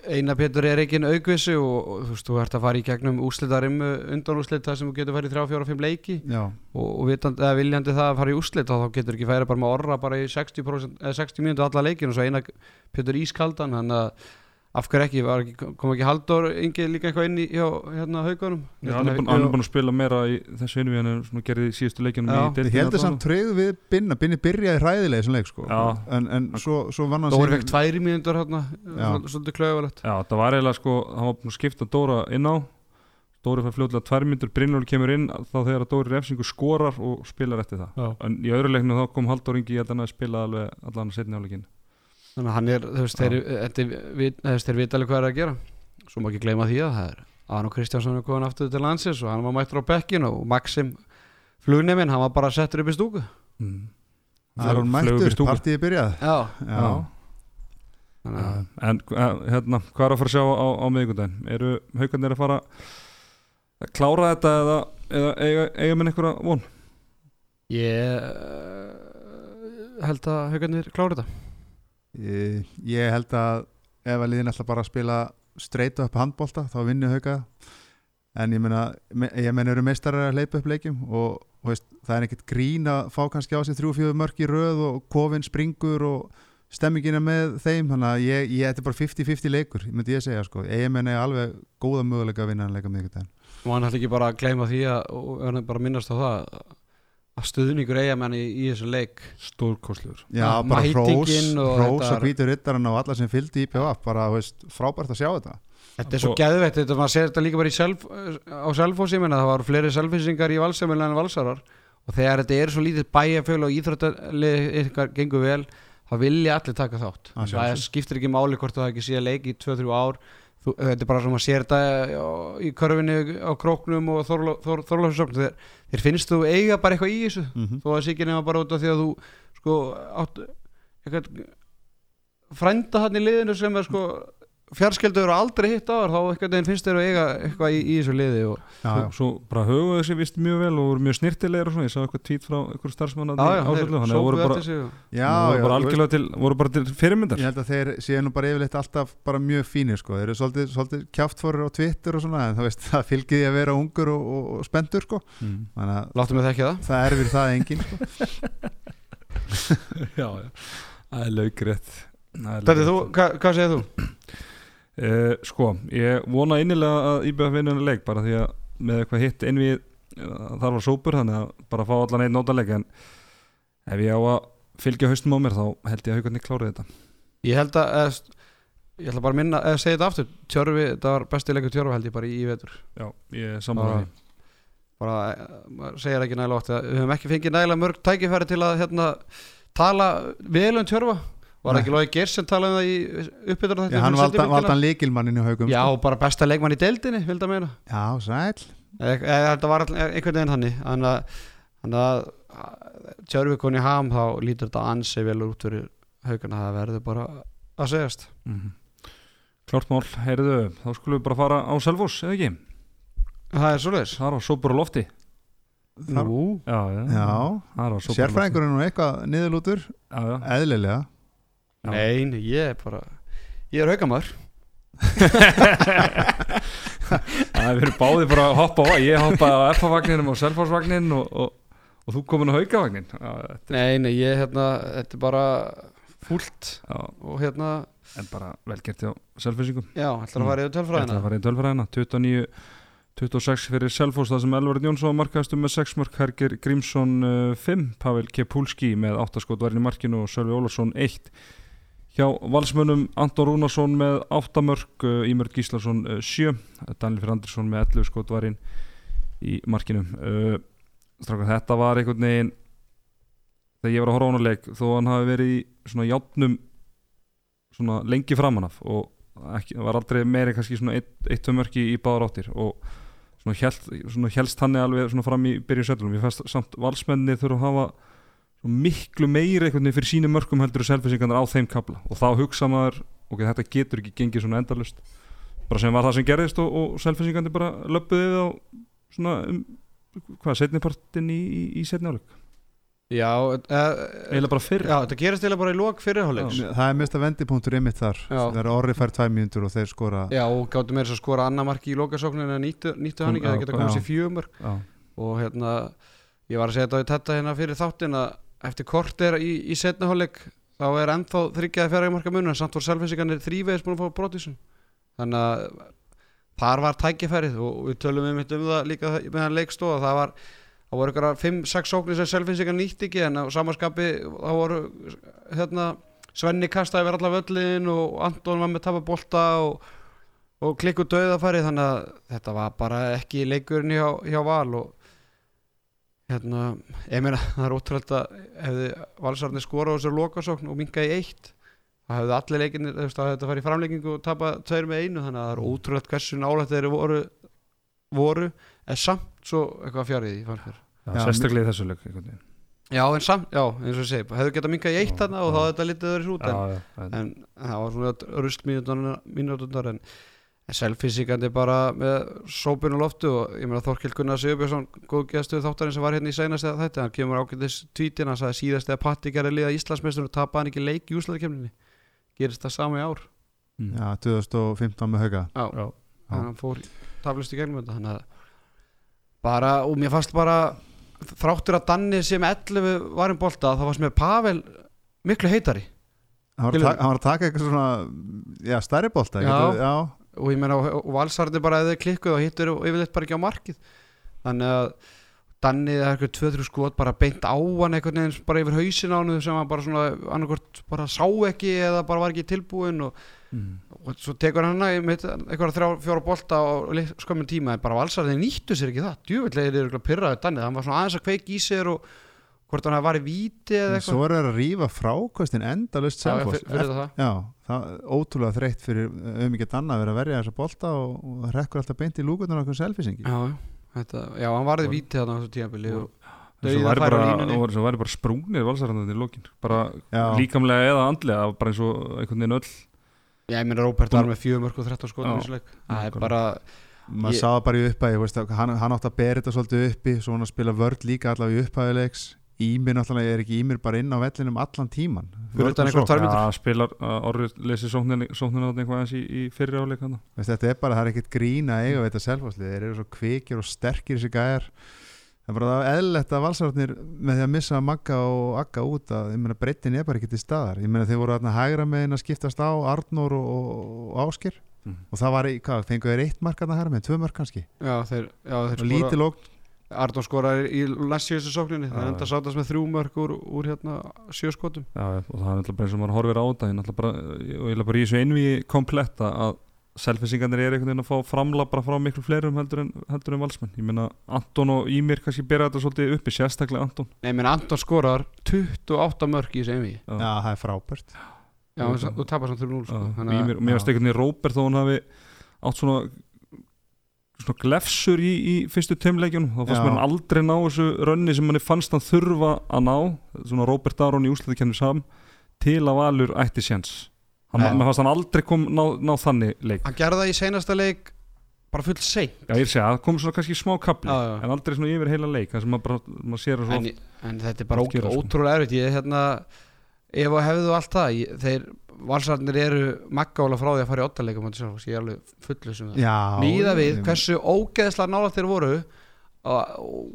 eina Pétur er ekki aukvissi og, og þú veist, þú ert að fara í gegnum úslitarim undan úslit þar sem þú getur farið í 3, 4, 5 leiki. Já, og, og vitandi, viljandi það að fara í úslit þá getur ekki færi bara með orra bara í 60%, eða 60 mínútu alla leikin og svo eina Pétur ískaldan þannig að af hverju ekki, var ekki kom ekki Halldór Ingi líka eitthvað inn í hjá hérna haugunum Já, hann er búinn- hann er búin að spila meira í þessu einu við hann er gerði í síðustu leikjunum Já. ég deildinni heldur allavega. samt treyðu við Binna. Binni byrjaði hræðilega í þessum leik sko. En, en svo, svo vann hann Dóri fekk tværi mínútur hérna svolítið klauðalegt Já, það var eiginlega sko, hann var búin að skipta Dóra inn á. Dóri fær fljóðlega tvær myndur, Brynjóli kemur inn þá þegar að Dóri refsingu skorar og spilar eftir það. Já. en í öðru leiknu þá kom Halldór Ingi Þannig að hann er, þú veist, þeir, vita alveg hvað er að gera. Svo má ekki gleyma því að það er Arnó Kristjánsson er komin aftur til landsins og hann var mættur á bekkin og Maxim flugneminn, hann var bara settur upp í stúku. Mm. Flög upp í mættur, partíði byrjað Já, Já, þannig að En eh, hérna, hvað er að fara að sjá á, á miðvikudaginn? Eru haugarnir að fara að klára þetta eða, eða eiga, eiga minn einhverja von? Ég uh, held að haugarnir klára þetta ég, ég held að ef að liðin ætla bara að spila straight up handbolta þá vinni hauka. En ég meina, me- ég meina eru meistarar að leipa upp leikjum og, og veist, það er ekkert grín að fá kannski á sig þrjú fjögur mörk í röð og kofinn springur og stemmingin er með þeim. Þannig að ég, ég þetta er bara 50-50 leikur myndi ég segja sko, ég menna alveg góða möguleika að vinna hann leika miðvikudaginn og hann ætla ekki bara að gleyma því að, og bara minnast á það að stuðningur eigamenn í, í þessu leik. Stórkostlegur. Já, bara hrós, mætingin og hrós þetta og hvítur rittarinn og alla sem fylgdi í PF bara, veist, frábært að sjá þetta. Þetta er svo geðveitt, þetta maður sér þetta líka bara í self, á selfósi, menna það var fleiri selfisingar í valsefnil en valsarar og þegar þetta er svo lítið bæjarfjöl og íþróttalið ykkar gengur vel þá vilja allir taka þátt. Að það skiptir ekki máli hvort það ekki sé að leik í 2-3 ár Þú, þetta er bara sem að sér þetta á, í körfinni á króknum og þorlásöfn þeir, þeir finnst þú eiga bara eitthvað í þessu mm -hmm. þó að ekki nema bara út af því að þú sko átt eitthvað frænda hann í liðinu sem er sko fjarskildur og aldrei hitt á þar þá eitthvað veginn finnst þér að eiga eitthvað í, í þessu liði og já, já. Svo bara höfuðu þessi vist mjög vel og voru mjög snirtilegir og svona, ég sá eitthvað tvít frá einhver starfsmann já, já, ásöldu, þannig að voru bara, og- Já, voru bara algjörlega til, voru bara til fyrirmyndar Ég held að þeir séu nú bara yfirleitt alltaf bara mjög fínir sko, þeir eru svolítið, svolítið kjáftfórir á Twitter og svona, en það veist, [LAUGHS] það fylgir því að vera ungur og, og, og spendur sko, mm. þannig að láttu mig þekki það það er við það engin sko. [LAUGHS] Já, já, það er laugrétt Þetta þú, hva, hvað segir þú? Uh, sko, ég vona innilega að vinna hennar leik bara því að með eitthvað hitt inn við uh, þar var sópur þannig að bara fá allan einn nótaleik en ef ég á að fylgja haustum á mér þá held ég að haugarnir klárið þetta. Ég held að eða, ég ætla bara að minna, eða segja þetta aftur Tjörfi, þetta var besti leikur Tjörfi held ég bara í, vetur. Já, ég er saman Bara- bara, eh, segir ekki nægilega oft að við höfum ekki fengið nægilega mörg tækifæri til að hérna, tala vel um Tjörfa var Nei. ekki Lói Gers sem talaði um það í uppbyttar Já, hann valda, valda hann líkilmannin í haugum Já, sko. og bara besta leikmann í deildinni, vildi að meina. Já, sæl eða eða þetta var all, einhvern veginn hannig þannig að, Tjörfi koni ham þá lítur þetta ansi vel út fyrir haugana það verður bara að segjast. Mm Klárt mál, heyrðu, þá skulum við bara fara á Selfoss, eða ekki? Það er svoleiðis. Það er á sópur á lofti. Þar- Nú, Já, já, Já, það er á sópur sérfræðingur er nú eitthvað niðurlútur. Já, já, eðlilega Já. nei, nei, ég er bara ég er haugamæður [LAUGHS] Það er verið báði bara að hoppa á. Ég hoppaði á F-vagninum og Selfoss-vagnin og, og, og þú komin á haugavagnin. Nei, nei, ég hérna, þetta er bara fúlt Já, og hérna, en bara velgert hjá Selfossingum já, ætlar að fara Þetta tölfræðina? Var í tölfræðina. 29 26 fyrir Selfoss það sem Elvar Jónsson markaðastu með 6 mörk Herger Grímsson uh, 5 Pavel Kepulski með 8 skot varinn í markinu og Sölvi Ólafsson 1 hjá valsmönnum Anton Rúnarsson með 8 mörk uh, Ímur Gíslason uh, 7 Daniel Fyrir Andersson með 11 skot varinn í markinu. Uh, strákar, þetta var einhvern veginn þegar ég var að horfa á hana leik þó hann hafi verið í svona játnum svona lengi framan af og ekki, var aldrei meiri kannski svona 1-2 mörki í báðar áttir og svona, helst hann alveg svona fram í byrjun setjulum ég fæst samt valsmenni þurfa að hafa miklu meiri einhvern veginn fyrir sínu mörkum heldur selfisingarnir á þeim kabla og þá hugsa maður, ok, þetta getur ekki gengið svona endalust bara sem var það sem gerðist og, og selfisingarnir bara löpuði við á svona um, hvað, setnipartin í, í, í setni áleik Já, uh, eiginlega bara fyrr. Já, þetta gerist eða bara í lok fyrirháleiks Já. það er mesta vendipunktur ymmit þar. Já. þegar orri fær tvæ mínútur og þeir skora Já, og gáttu meira þess að skora annar marki í lokasókninu en nýttu, nýttu hann ekki að það geta komið sér fjögumörk og hérna, ég var að segja þetta á þetta hérna fyrir þáttin að eftir korter í, í setnaháleik þá er ennþá þryggjaði fjara marka munur en samt voru selfisingarnir þrívegis búin að fá brotisum þannig að þar var tækifærið og við tölum um það líka meðan leikstóð það var það voru ykkur 5-6 sóknir sem selfinsingar nýtt ekki en á samanskapi þá voru hérna Svenni kastaði verið allar völlin og Anton var með tapa bolta og, og klikku döðafæri þannig að þetta var bara ekki leikurinn hjá, hjá Val og hérna, ég meina [LAUGHS] það er ótrúlega að hefði Valsarni skorað á þessu lokasókn og minkaði í eitt það hefði allir veist, það hefði þetta farið í framleikingu og tapa tveir með einu, þannig að það er ótrúlega hversu nálægt þeir voru, voru en samt svo eitthvað fjarið í Já, sérstaklega í þessu leik. Já, en samt, já, eins og ég segi, hefðu getað minkað í eitt þarna og þá hefði þetta litið öðru út en, en, en það var svona rust mínúturnar en, en selfísikandi bara með sópinu loftu og ég meina Þorkil Gunnar Sigurbjörnsson góð geðstuð þáttarinn sem var hérna í seinast eða þetta, hann kemur ágætis tvítin hann sagði síðast eða Patti gerði liða Íslandsmeistur og tapaði hann ekki leik í úslæðikemninni gerist það sama í ár? Mm, já, 2015 með hauga Já, já, þannig að hann fór taflist í gegnum þetta þannig að bara, og mér fannst bara þráttur að Danni sem 11 var um bolta þá fannst mér Pavel miklu heitari. Hann var, að taka- hann var að taka eitthvað svona já, stærri bolta Já. getur- já, og ég meina og, valsarði bara eða klikkuð og hittur og yfirleitt bara ekki á markið. Þannig að Danni er eitthvað 2-3 skot bara beint á hann einhvern veginn bara yfir hausin á hann sem hann bara svona annarkort bara sá ekki eða bara var ekki tilbúin og, mm, og svo tekur hann eitthvað þrjá fjóra bolta og skömmin tíma en bara valsarði nýttu sér ekki það. Djúvillega er eitthvað pyrraðið Danni hann var svona aðeins að kveiki í sér og hvort hann hafi varið víti eða eitthvað? svo er það að rífa frákostin endalust Já, selfoss. fyrir, fyrir það. Já, það er ótrúlega þreytt fyrir um ekki annað að vera að verja þessa bolta og, og rekkur alltaf beint í lúkunar okkur selfisingi já, þetta, já, hann varði víti þarna á þessu tímabili og svo væri bara, bara sprungnir valsarandandi í lokin. Bara Já. líkamlega eða andlega bara eins og einhvern veginn öll. Já, ég meina Róbert var með 4 mörg og 13 skotum Já. í þessu leik. Það er Nákvæmlega. bara, maður Ég- sá það bara í upphæði hann, hann átt að bera þetta svolítið uppi svo hann að spila vörd líka allavega í upphæðilegs Ímir náttúrulega er ekki Ímir bara inn á vellinum allan tíman. Já, spilar uh, orðið lesi sóknin sóknin átt eitthvað eins í, í fyrri áleik þetta er bara, það er ekkert grín að eiga við þetta selfhásli þeir eru svo kvikir og sterkir þessi gæjar. Það er bara það eðlilegt að valsararnir með því að missa Magga og Agga út að breytin er bara ekki til staðar. Ég meina þeir voru þarna hægra megin að skiptast á Arnór og, og, og Áskir Mhm. og það var, í, hvað, fengu þeir eitt mark þarna hægra megin, tvö mark kannski? Já, þeir, já, þeir Arnór skoraði í næstsíðustu sókninni Það enda já. sátast með þrjú mörg úr, úr hérna sjö skotum Já, og það er náttúrulega bara eins og maður horfir á þetta ég náttúrulega bara, og ég er bara í þessu einví kompletta að selfisingarnir er einhvern veginn að fá framla bara frá miklu fleirum heldur en, heldur en valsmenn ég meina Anton og Ímir kannski bera þetta svolítið uppi, sérstaklega Anton Nei, menn Anton skorar 28 mörg í þessu einví Já. það er frábært Já, Já. þú tapar samt 3-0 sko. Mér varst einhvern veginn Róbert þó hann hafi átt svona svona glefsur í, í fyrstu tömleikjunum þá fannst hann aldrei ná þessu rönni sem hann fannst hann þurfa að ná. Svona Róbert Aron í úsliðikennum sam til að Valur ætti séns. Mér fannst hann aldrei kom ná, ná þannig leik. Hann gerði það í seinasta leik bara full seint. Já, ég er að segja, það kom svona kannski smá kapli Já, já. en aldrei svona yfir heila leik það sem maður bara, maður sér það svo en, en þetta er bara Oft sko. ótrúlega erfitt. Ég hérna ef og hefðu allt það ég, þeir valsarnir eru maggála frá því að fara í ottaleikum ég er alveg fullu sem það. Já, Míða við ég- hversu ógeðslega nálægt þeir voru og,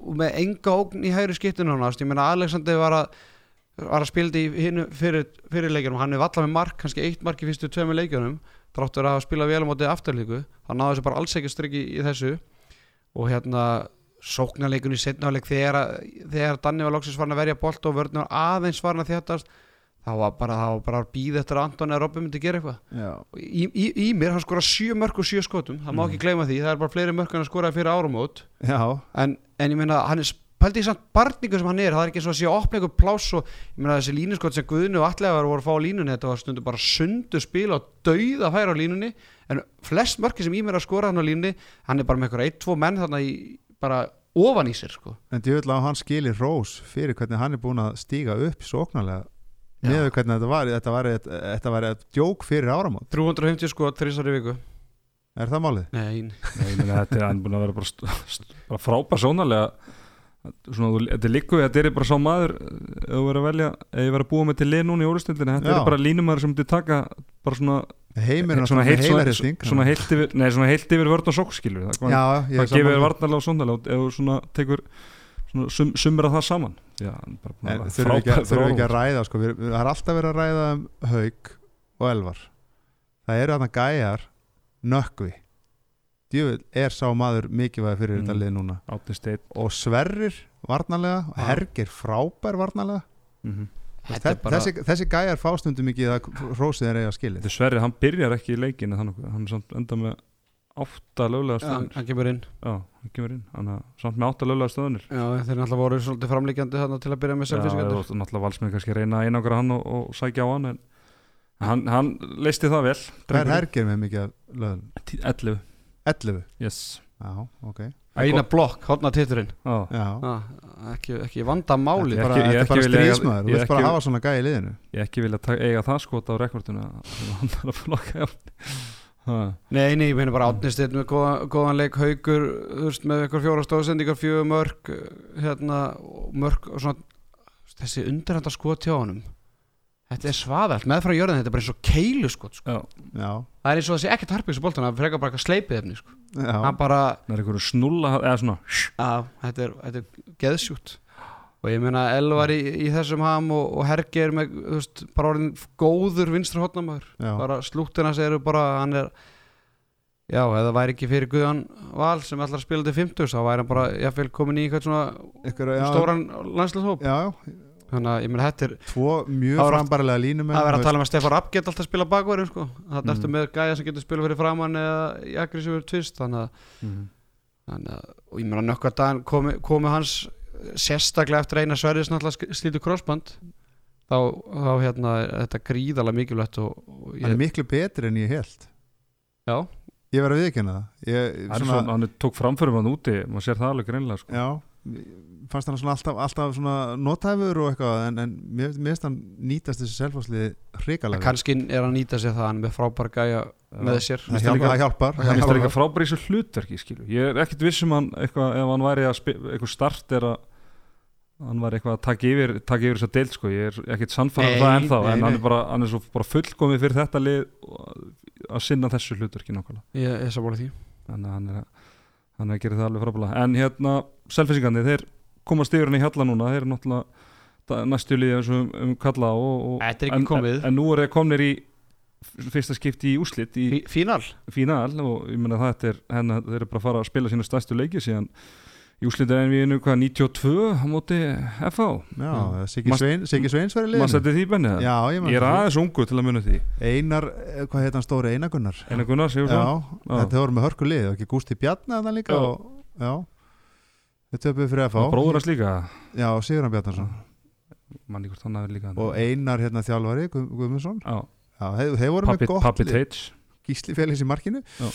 og með enga ógn í hægri skiptinu nánast. Ég meina Alexander var að var að í hinu fyrir, fyrir leikjunum. Hann er valla með mark, kannski eitt mark í fyrstu tveimur leikjunum, þráttur að spila vel á mótið afturlíku, hann náði þessu bara alls ekki strikki í þessu. Og hérna sóknarleikun í setnáleik þegar, þegar Danni var loksins farin að verja bolt og vörnur aðeins farin að þjáttast þá var bara, þá var bara að býða eftir að Antoni að Robby myndi gera eitthvað í, í, í mér, hann skora sjö mörg og sjö skotum það má Mm. ekki gleyma því, það er bara fleiri mörg en að skora fyrir áramót já, en, en ég meina, hann er pældi í samt barningu sem hann er, það er ekki svo að sé að einhver pláss og ég meina þessi línuskot sem Guðni og Atlegar voru að fá á línunni, þetta var stundu bara sundu spil og dauða færa á línunni en flest mörki sem í mér að skora hann á línunni hann er bara með einhver 1-2 menn þarna í, bara ofan í sér sko. en djöfull á hann skilir rós fyrir hvernig hann er búin að stíga upp sóknarlega. Með hvernig þetta var þetta var, eitt- þetta var eitt djók fyrir áramót. 350 skot, þrísar í viku. Er það málið? Nei, Nei, ég meina, þetta er búin að vera bara, bara frábær sónarlega. Svona, þú- þetta er líku, þetta er bara sá maður ef þú verður að velja, ef ég verður að búa mig til lið núna í órustildinni, þetta Já. er bara línumæður sem myndi taka bara svona heimir svona heilt, svona, svona heilt yfir nei, svona heilt yfir vörn og sokk skilur það, já, hvað gefur varnarlega og sondarlega ef þú svona tekur svona sum, sumra það saman já, hann er En að þurfum við ekki, ekki að ræða sko. við, við, það er alltaf verið að ræða um haug og elvar það eru þarna gæjar nökkvi djöfull er sá maður mikilvæg fyrir Mm. þetta lið núna og Sverrir varnarlega og Já. Hergir frábær varnarlega mhm. Þetta er Þe- bara- þessi, þessi gæjar fástundum ekki það hrósið er eiga skilið þetta er Sverri, hann byrjar ekki í leikin en hann er samt enda með átta löglega Já, stöðunir hann kemur inn. Já, hann kemur inn. Hann er samt með átta löglega stöðunir Já, þeir náttúrulega voru svolítið framlíkjandi þarna til að byrja með Já, selfisingandur og náttúrulega valsmenn kannski reyna að einangra hann og, og sækja á hann en hann, hann leisti það vel hvað er Hergir með mikið af löðum? 11 11? yes. Já, ok. Eina blokk, hotna titturinn. Já. Já. ah, ekki, ekki vanda máli Ég Bara, ekki- þetta er ekki bara stríðsmaður, þú ég vilt bara ekki- hafa svona gæja í liðinu. Ég ekki vilja eiga það skot á rekordinu að hann er að flokka hjá hann Nei, nei, ég meina bara átnistinn með góðan, góðan leik haugur, veist, með eitthvað fjóra stóðsendingar, fjögur mörg hérna, og mörg og svona þessi undirhanda skot hjá honum þetta er svaðalt, með frá jörðin þetta er bara eins og keilu skot sko. Það er eins og þessi ekkert harpið þessu boltan, það frekar bara eitthvað sleipið efni sko. já, hann bara, það er einhverju snulla eða svona að, þetta er, er geðsjúkt og ég meina Elvar í, í þessum ham og, og Hergi er með, þú veist, bara orðin góður vinstra hotnamaður já. bara slúttina eru bara hann er já, það væri ekki fyrir Guðan Val sem ætlar að spila til 50 þá væri hann bara jafnvel komin í eitthvað svona Ykkur, já, stóran landslagshóp þannig að ég meina þetta er tvo mjög Það var- frambarilega línumenn að að tala um að Stefán Rapp geta alltaf að spila bakverðin sko. þannig Mm. ertu með gæja sem getur spila fyrir framann eða í aggressífur tvist þannig að, Mhm. þannig að og ég meina nökkva dagann komi, komi hans sérstaklega eftir eina sverðis náttúrulega slítu krossband þá, þá hérna er þetta gríðalega mikilvægt og, og Hann er ég, miklu betri en ég held já, Ég verð að viðkynna það. Ég, hann, svona, hann er tók framförum hann úti maður sér það alveg greinlega sko. Já, fannst hann svona alltaf, alltaf svona notæfur og eitthvað en, en mér finnst hann nýtast þessi selfhásliði hrikalega vel. kannski er hann nýta sér það hann er með frábær gæja með sér. Það, hjálpar, hjálpar. hann er líka frábær í þessu hlutverki skilu. ég er ekkert viss um hann eitthvað, ef hann væri að spi- eitthvað start er að hann var eitthvað að taka yfir, taka yfir þess að deild sko. ég er ekkert sannfæðan Nei, það ennþá nei, en hann er, bara, hann er svo bara fullkomið fyrir þetta lið að sinna þessu hlutverki nákvæmlega. Ég, ég sammála því. Þannig að hann er að, hann er að gera það alveg frábælega en hérna, selfisingandi, þeir komast yfir hann í hjalla núna, þeir eru náttúrulega það- næstu liðið eins og um, um kalla og, og, er ekki en, komið. en, en nú er þeir komnir í fyrsta skipti í úslit í Fí- Fínal. Fínal og ég meina þetta er henni, þeir eru bara að fara að spila sína stærstu leiki síðan í úslitið en við einu hvað 92 á móti FH Já, Siggi Mast- Svein, Siggi Sveins verið maður liðinu. setti því benni Já, ég, er það. aðeins ungu til að muna því. Einar, eh, hvað heit hann stóri, Einar Gunnar? Einar Gunnar, segjum Já, það þetta voru með hörku lið ekki Gústi Bjarnar þannig líka Já. og, Já, við töpuð fyrir að fá og bróður hans líka? Já, Sigurðan Bjarnarsson manni hvort hann aðeins líka og Einar hérna þjálfari, Guð- Guðmundsson. Já, Já, þeir, voru með gott pappi. Teits Gísli Félix í markinu. Já.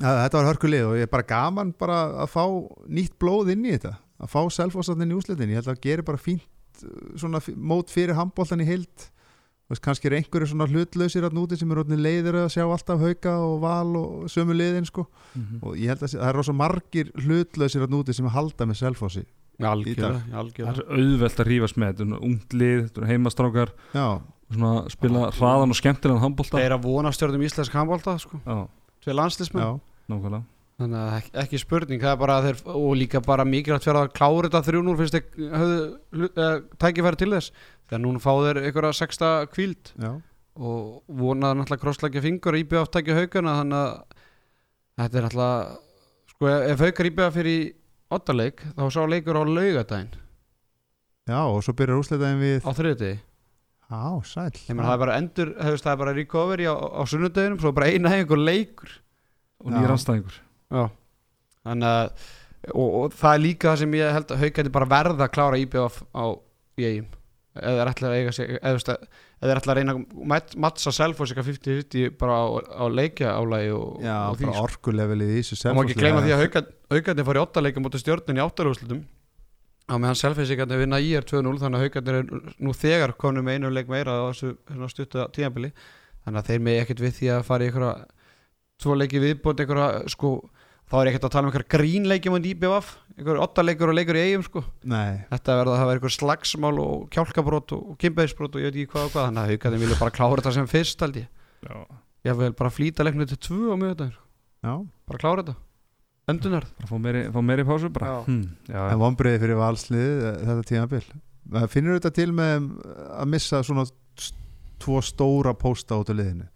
Þetta var hörkulið og ég er bara gaman bara að fá nýtt blóð inn í þetta að fá selfostarnin í úslitin ég held að það gerir bara fínt uh, svona mót fyrir handbóltan í heild. Veist, kannski er einhverju svona hlutlausir að núti sem er orðin leiðir að sjá alltaf hauka og val og sömu liðin sko. og ég held að það er rosa margir hlutlausir að núti sem halda með selfossi algjörlega, Það algjörlega. er auðvelt að rífast með Þetta. Er ungt lið, þetta er heimastrákar Já, svona spila hraðan og skemmtilegan handbólta þeir að vona stjórnum íslensk handbólta sko. Já, til landslismenn já, nákvæmlega. Þannig að ekki, ekki spurning það er bara að þeir, og líka bara mikilvægt fyrir að klára þetta 3-0 finnst hlu- eh, tækifæri til þess. Þegar núna fá þeir einhverja sexta kvíld já. Og vonaði náttúrulega krosslækja fingur íbjöð aftækja haugana þannig að þetta er náttúrulega sko ef haukar íbjöða fyrir ottaleik þá sá leikur á laugadaginn Já, og svo byrjar úslitaðin við á þriðutegi Já, sæl Ég það er bara endur, það er bara recovery á, á sunnudeginum, svo bara eina einhver leikur. Og anstæðingur Já. Þannig að og, og það er líka það sem ég held að haugæti bara verða að klára IBF á í eigum eða er ætla að eiga sig eða þú veist að- eða er ætla að reyna að mat- mattsa eitthvað 50-50 bara á, á leikja álægi og, Já, og því bara sko. orkulevelið í þessu og má ekki gleyma því að haugæti fór í 8 leika mútið stjórnin í 8 úrslutum á meðan selfisíkandi vinna í er 2-0 þannig að haugæti er nú þegar konum með einu leik meira á þessu hérna, stuttu tíðanbili þannig að þeir með ekkert við því að fara í einhverja tvo leiki viðbót einhverja sko þá er ekkert að tala um einhver grínleikjum og IBF, einhver ottaleikur og leikur í eigum sko. Nei, þetta verða að það verða einhver slagsmál og kjálkabrót og kimbeðisbrót og ég veit ekki hvað og hvað þannig að haukarnir vilja bara klára þetta sem fyrst held ég. Já, ég vil bara flýta leiknum til tvö á mjög já. Bara klára þetta endunar bara fá meiri, fá meiri pásu bara. Já. hm, já, En vonbreiði fyrir valslið þetta tímabil. Það finnur þetta til með að missa svona tvo stóra pósta út af liðinu?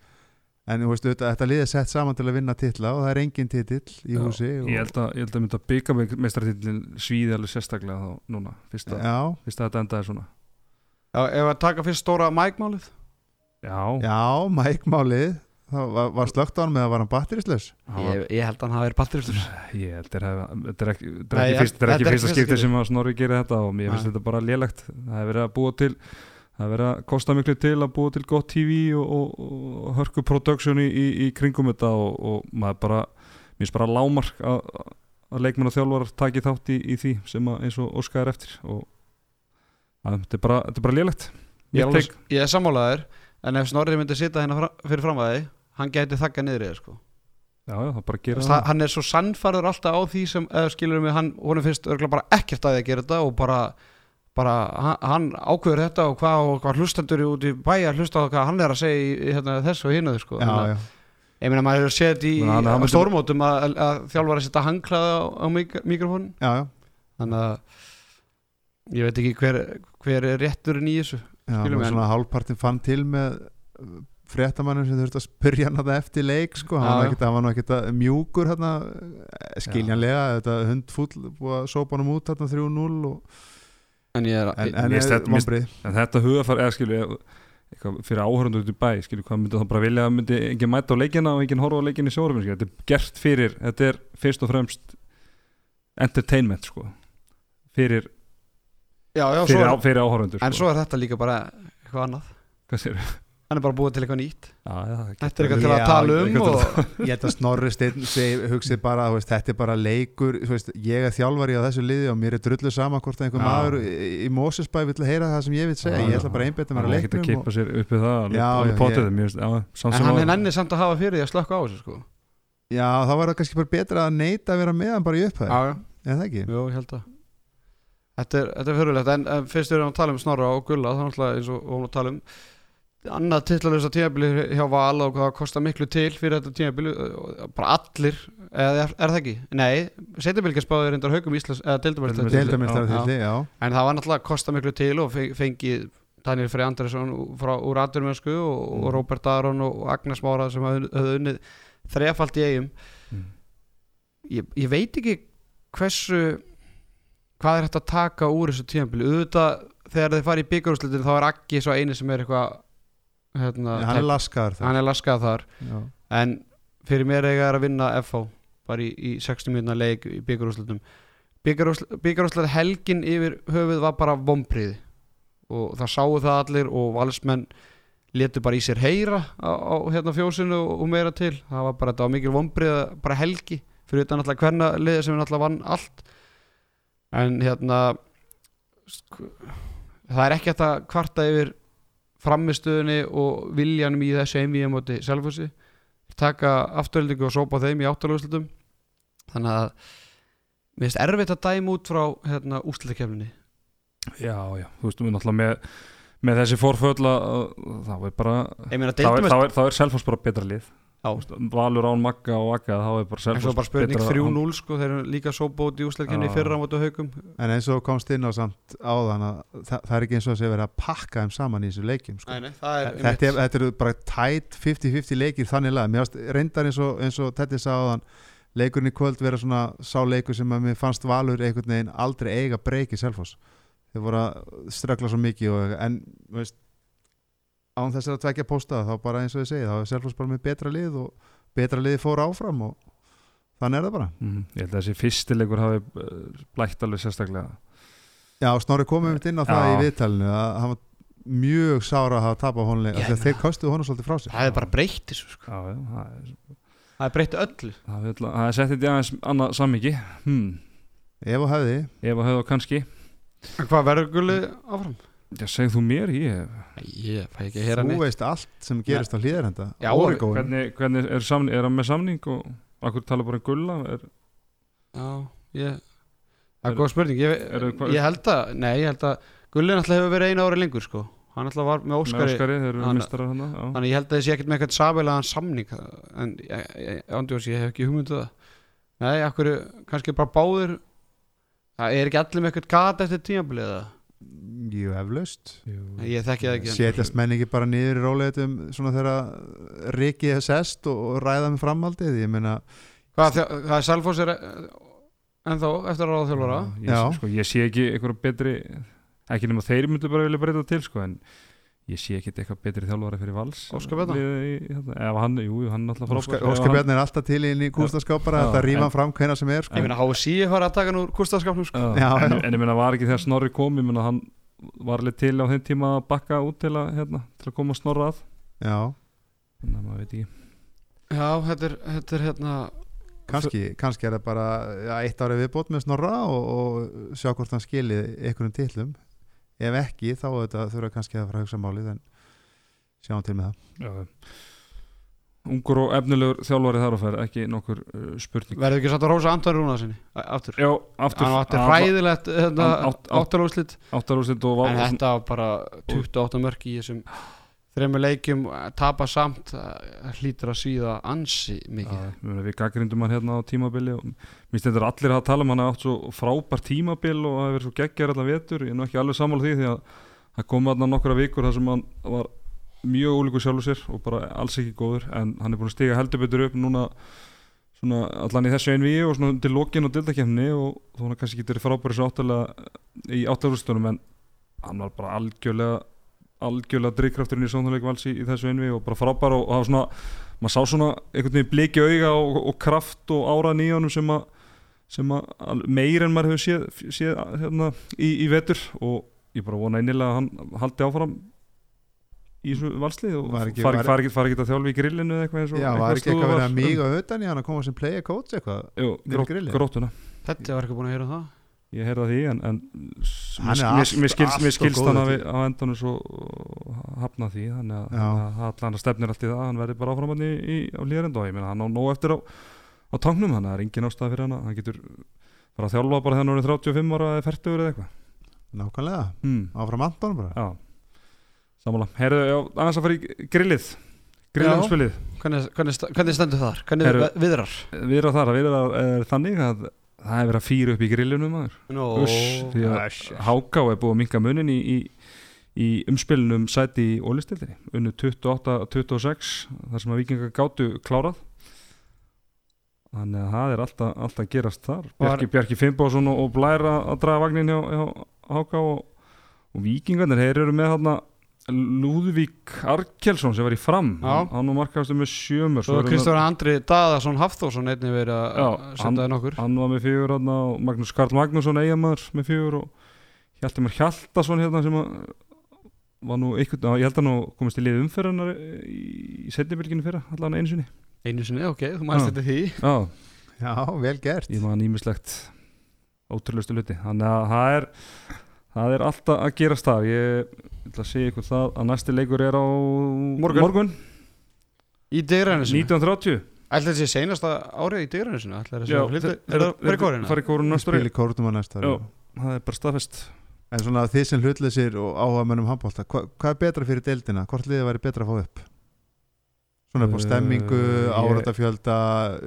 En þú veist, þetta, þetta lið er sett saman til að vinna titla og það er engin titill í Já, húsi og, Ég held að, ég held að mynda meistartillin svíði alveg sérstaklega þá núna fyrst að, Já, fyrst að þetta endaði svona. Já, ef að taka fyrst stóra mækmálið Já, já, mækmálið Það var, var slögt á hann með að var hann batterislaus ég, ég held að hann hafi verið batteristur Ég held að þetta er ekki, þetta er ekki, ekki er fyrsta ekki skipti sem að Snorri gerir þetta og mér finnst þetta bara lélegt. Það hefur verið að búa til það hefur verið að kosta miklu til að búa til gott TV og, og, og hörku production í, í, í kringum þetta og, og maður bara mér finnst bara lámark að, að leikmenn og þjálfarar taki þátt í, í því sem að eins og Óskar er eftir og að, þetta, er bara, þetta er bara lélegt. Ég, Ég er er sammálaður en ef Snorri myndi sitja hérna fyrir framvæði hann gæti þakka niður í það sko. já, já, Þess, það hann er svo sannfærður alltaf á því sem eða skilur mig, hann, honum finnst örgulega bara ekkert að því að gera þetta og bara, bara hann, hann ákveður þetta og hvað, og hvað hlustendur út í bæja hlusta á hvað hann er að segja í, í hérna, þessu og hinnaðu sko. Já, já, ég meina maður hefur séð þetta í, hann- hann í stórmótum að, að, þjálfar að setja hangklaða á, á mik mikrofónin já, já, þannig að ég veit ekki hver, hver er rétturinn í þessu já Skilum og við, svona hálfpartin fann til með fréttamannum sem þurfti að spyrja hann þetta eftir leik sko, hann var var nú ekkert að- mjúkur hérna, skiljanlega þetta hundfúll búið að sópa hann út hérna 3-0 og, en ég er en, en er stend- mér- vonbrið en þetta hugafar eða skilju fyrir áhörundur út í bæ skilju hvað myndi þá bara vilja að myndi engin mæta á leikina og engin horfa á leikina í sjórum þetta er gert fyrir, þetta er fyrst og fremst entertainment sko. Fyrir, já, já, svo fyrir, á, fyrir áhörundur en sko. svo er þetta líka bara eitthvað annað. Hvað sér hann er bara búið til eitthvað nýtt. Þetta er eitthvað til að tala um [LAUGHS] ég held að Snorri Steinn segi- hugsið bara, þú veist, þetta er bara leikur þú veist, ég er þjálfari á þessu liði og mér er drullu sama hvort einhver Já. maður í, í Mósesbæ vill heyra það sem ég vil segja. Já, ég ætla bara að einbetta mér hann að er ekkert að keipa sér upp við það en hann að- er nenni samt að hafa fyrir því að slökka á þessu sko. Já, þá var það kannski bara betra að neita að vera með hann bara í upphæð en það ekki? Jú, ég held að. Þetta er, þetta er fyrirlegt en, en fyrst og og annað titlalösa tímabili hjá Val og hvað kostar miklu til fyrir þetta tímabili bara allir, eða er, er það ekki? Nei, setjabilgja spáði reyndar haugum Íslands eða já en það var náttúrulega að kosta miklu til og fe- fengið Daniel Frey Andresson frá, úr Aturmennsku og, og Mm. Robert Aron og Agnes Mára sem hafði unnið þrefald í eigum Mm. ég, ég veit ekki hversu hvað er hægt að taka úr þessu tímabili auðvitað þegar þeir fara í byggarúslitin þá er Aggi svo eini sem er eitthvað hérna, hann er laskaður þar. Hann er laskað þar. Já. en fyrir mér eiga er að vinna FH bara í, í 60 minna leik í byggarúslitum byggarúslit helgin yfir höfuð var bara vompriði og það sáu það allir og valsmenn letu bara í sér heyra á, á hérna fjósinu og, og meira til. Það var bara, þetta var mikil vombriða bara helgi. Fyrir þetta náttúrulega hverna liði sem náttúrulega vann allt. En hérna það er ekki hægt að kvarta yfir framistöðunni og viljanum í þessu einvíða móti selfhúsi taka afturöldingu og sópa þeim í áttalöfslutum þannig að mér finnst erfitt að dæma út frá hérna, úslutakefninni já, já, þú veist, við náttúrulega með með þessi forföll að þá er bara ég meina þá er, er, þá er Selfoss bara betra lið Valur án Magga og Agga þá er bara en svo bara spurning betra- 3-0 sko, þeir eru líka í úslutakefni Já. í fyrra á mótu haugum en eins og komst inn á samt áðan að það, það er ekki eins og að sé verið að pakka þeim saman í þessu leikjum sko. nei, það er þetta, er, þetta eru bara tætt 50-50 leikir þannig lag, mér reyndar eins og, eins og Teddy sagði áðan leikurinn í kvöld vera svona sá leikur sem að mér fannst valur einhvern veginn aldrei eiga breyki Selfoss þeir voru að ströggla svo mikið og, en þú veist án þess að tvekja pósta þá bara eins og ég segi þá er Selfoss bara með betra lið og betra liði fór áfram og þannig er það bara Mhm, ég held að þessi fyrstilegur hafi uh, blætt alveg sérstaklega Já, Snorri komum við inn á það Já. í viðtalinu að hann var mjög sára að hafa tapað honleik Já, af því ég að þeir kostuðu honum svolítið frá sér það er bara breytt þessu sko. það er, breytt öllu það er, það sett þetta í aðeins annað sammiki hmm. Ef og hefði, ef að höfðu kannski en hvað verður gulli áfram? Já, segð þú mér, ég ég fæ ekki að heyra þú neitt. veist allt sem gerist á hlýðarenda Já, hvernig, hvernig er, samning, er hann með samning og Akkur tala bara um gulla er, Já, ég Það Er- góð spurning. Ég, er hvað- ég held að, nei, ég held að Gulli náttúrulega hefur verið einu ári lengur sko. Hann náttúrulega var með með Óskari, Óskari, þeir eru hann- mistarar hann. Þannig ég held að þessi ekkert með eitthvað sabilaðan samning En ég, ég, hef ekki hugmyndu það. Nei, akkur, kannski bara báður Það er ekki allir með eitthvað gat eftir tímabilið eða Jú, eflaust. Ég þekki það ekki Setjast menn ekki bara niður í róleitum svona þegar Riki er sest og, og ræða með framhaldið ég meina, Hvað, það er Selfoss er ennþá eftir að ráða þjálfara ég, Já. sko, ég sé ekki eitthvað betri ekki nema þeir myndu bara vilja breyta til sko, en ég sé ekki eitthvað betri þjálfari fyrir vals. Óskar Bjarna? Liðið í- hérna, ef hann, jú, jú, hann er alltaf Óskar, Bjarni er alltaf til inn í kústaskápara Já, þetta hann fram hvena sem er sko. Ég meina HSI er farið að taka hann úr kústaskapnum sko. En, en ég meina var ekki þegar Snorri kom ég meina hann var alveg til á þeim tíma að bakka út til að, hérna, til að koma Snorra að. Já, þannig að maður veit ekki. Já, þetta er, þetta er hérna kannski, kannski er það bara ja, eitt ári viðbót með snorra og, og sjá hvort hann skili einhverjum titlum ef ekki þá þurfa kannski að fara að hugsa málið en sjáum til með það. Já. ungur og efnilegur þjálfari þar á ferð ekki nokkur uh, spurning. Verður ekki satt að rósa Anton Rúna sinni? Aftur. Já, aftur. Hann átti hræðilegt hérna, Hann átt- átt- áttalúslit áttarúslit og var En þetta var bara 28 mörk í þessum þreymur leikjum tapa samt það hlýtur að svíða ansi mikið. Meina, við gaggrindum hann hérna á tímabili og þetta er allir að tala um hann átt svo frábær tímabil og það hefur verið svo geggjar allan vetur, ég er nú ekki alveg sammála því því að það kom hann nokkra vikur þar sem hann var mjög ólíku sjálfur sér og bara alls ekki góður en hann er búin að stiga heldur betur upp núna svona allan í þessu einvíi og svona til lokin og dildakefni og þó hann kannski getur frábæri svo áttalega í áttarústunum en hann var bara algjörlega algjörlega drikkrafturinn í sónuleik vals í, í þessu einvíi og bara frábær og, og það var svona maður sá svona einhvern veginn bliki auga og, og kraft og áraðan í honum sem að sem að meir en maður hefur séð, séð hérna, í, í vetur. Og ég bara vona einilega að hann haldi áfram í þessu valslið og fari ekki- fari, var- fari, ekki, að þjálfa í grillinu eða eitthvað eins og Já, var ekki eitthvað stóð verið var. að míga utan í hann að koma sem player coach eitthvað Jú, grótuna Þetta var ekki búin að heyra um það ég heyrði að því en, en Hann mér- skilst, hann að til. við á endanum svo hafna því þannig að, að stefnir allt í það hann verði bara áfram hann í, líðarenda og ég meina hann á nóg eftir á, á tangnum hann er engin ástæða fyrir hann hann getur bara að þjálfa bara þegar hann er 35 ára eða 40 eða eitthvað. Nákvæmlega, hmm. áfram Anton bara. Já, samanlega heyrðu, aðeins að fara í grillið. Grillumspilið, Hvernig, hvernig, hvernig stendur þar? Hvernig viðrar? við erum þar að við erum er þannig að það er verið að fýra upp í grillunum maður. Uss, því að Háká er búið að minka munin í, í, í umspilunum sæti í ólistildinni unnu 28-26 þar sem að vikingar gátu klárað. Þannig að það er alltaf, alltaf gerast þar. Bjarki, Bjarki Finnbóðsson og, Blæra að draga vagnin hjá, hjá Háká og, og vikingarnir, þeir eru með þarna Lúðvík Arkelsson sem var í fram Já. hann, hann var markaðastu með sjömur Svo Kristofur Andri Daðarsson Hafþórsson einnig verið að senda hann- það nokkur hann var með fjögur hann og Magnús Karl Magnússon eigamæður með fjögur og Hjalti Már Hjaltason hérna sem var nú einhvern, ég held að nú komist í lið umferðanar í, setnibilginu fyrra allan einu sinni. Einu sinni, ok, þú Já. þetta því. Já, Já, vel gert. Ég maður nýmislegt ótrúlustu luti þannig að það er það er alltaf að gerast það ég ætla að segja ykkur það að næsti leikur er á Morgun. morgun. Í dyrrænisinu 1930 Ætla þessi seinasta árið í dyrrænisinu Ætla þessi að Er fara í næsta ári Spili kórnum á næsta það er bara staðfest. En svona þið sem hlutleysir og áhuga mönnum handbólta hva, Hvað er betra fyrir deildina? Hvort liðið væri betra að fá upp? Svona upp á stemmingu, ég- áratafjölda,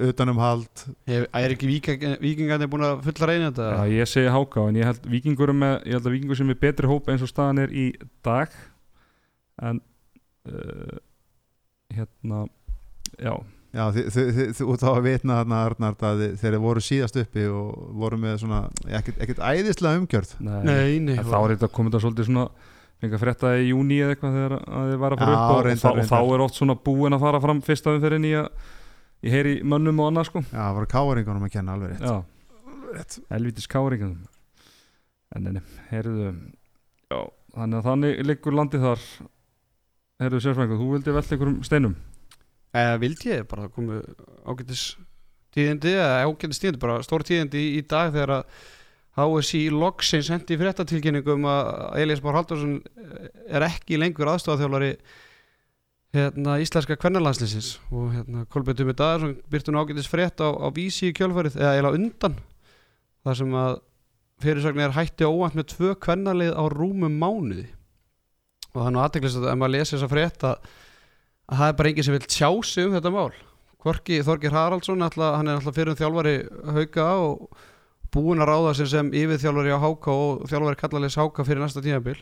utanumhald. Hef- Er ekki víking- víkingarnnir búin að fulla reyna þetta? Já, ég segi háká en ég held vikingur er með, ég held að vikingur sem er betri hóp eins og staðan er í dag. En uh, hérna já, Já, þú þá að vitna þarna Arnard að þeir voru síðast uppi og voru með svona ekkert, ekkert æðislega umgjörð. Nei, Nei, nei. Þá er þetta komið það svolítið svona að frétta í júni eða eitthvað þegar að þið var að fara Já, upp og, reyndar, og, þá, og þá er oft svona búin að fara fram fyrsta umferðin í að ég heyri mönnum og annað sko. Já, það voru káringunum að kenna alveg rétt. Já, rétt. helvitis káringum en enni, heyrðu. Já, þannig að þannig liggur landið þar. Heyrðu sérfræðingur, þú vildi velta einhverjum steinum? Eða vildi ég bara komu ágætis tíðindi eða ágætis tíðindi, bara stór tíðindi í, í dag þegar að HSI loksins hendi fréttatilkynningum að Elias Már Haldursson er ekki lengur aðstofaþjálfari hérna, íslenska kvennarlandslinsins og hérna, Kolbjörn Tumi Daðarsson byrtu ágætis frétt á, á vísi í kjölfarið eða eiginlega undan þar sem að fyrirsögn er hætti óvænt með tvö kvennarlið á rúmum mánuði. Og það er nú aðteklist að ef maður lesi þessa frétt að, að það er bara enginn sem vil tjá sig um þetta mál. Hvorki Þorgir Haraldsson ætla, hann er alltaf fyrir um þjálfari hauka og búin að ráða sem sem yfir þjálfari á háka og þjálfari kallarleis háka fyrir næsta tímabil.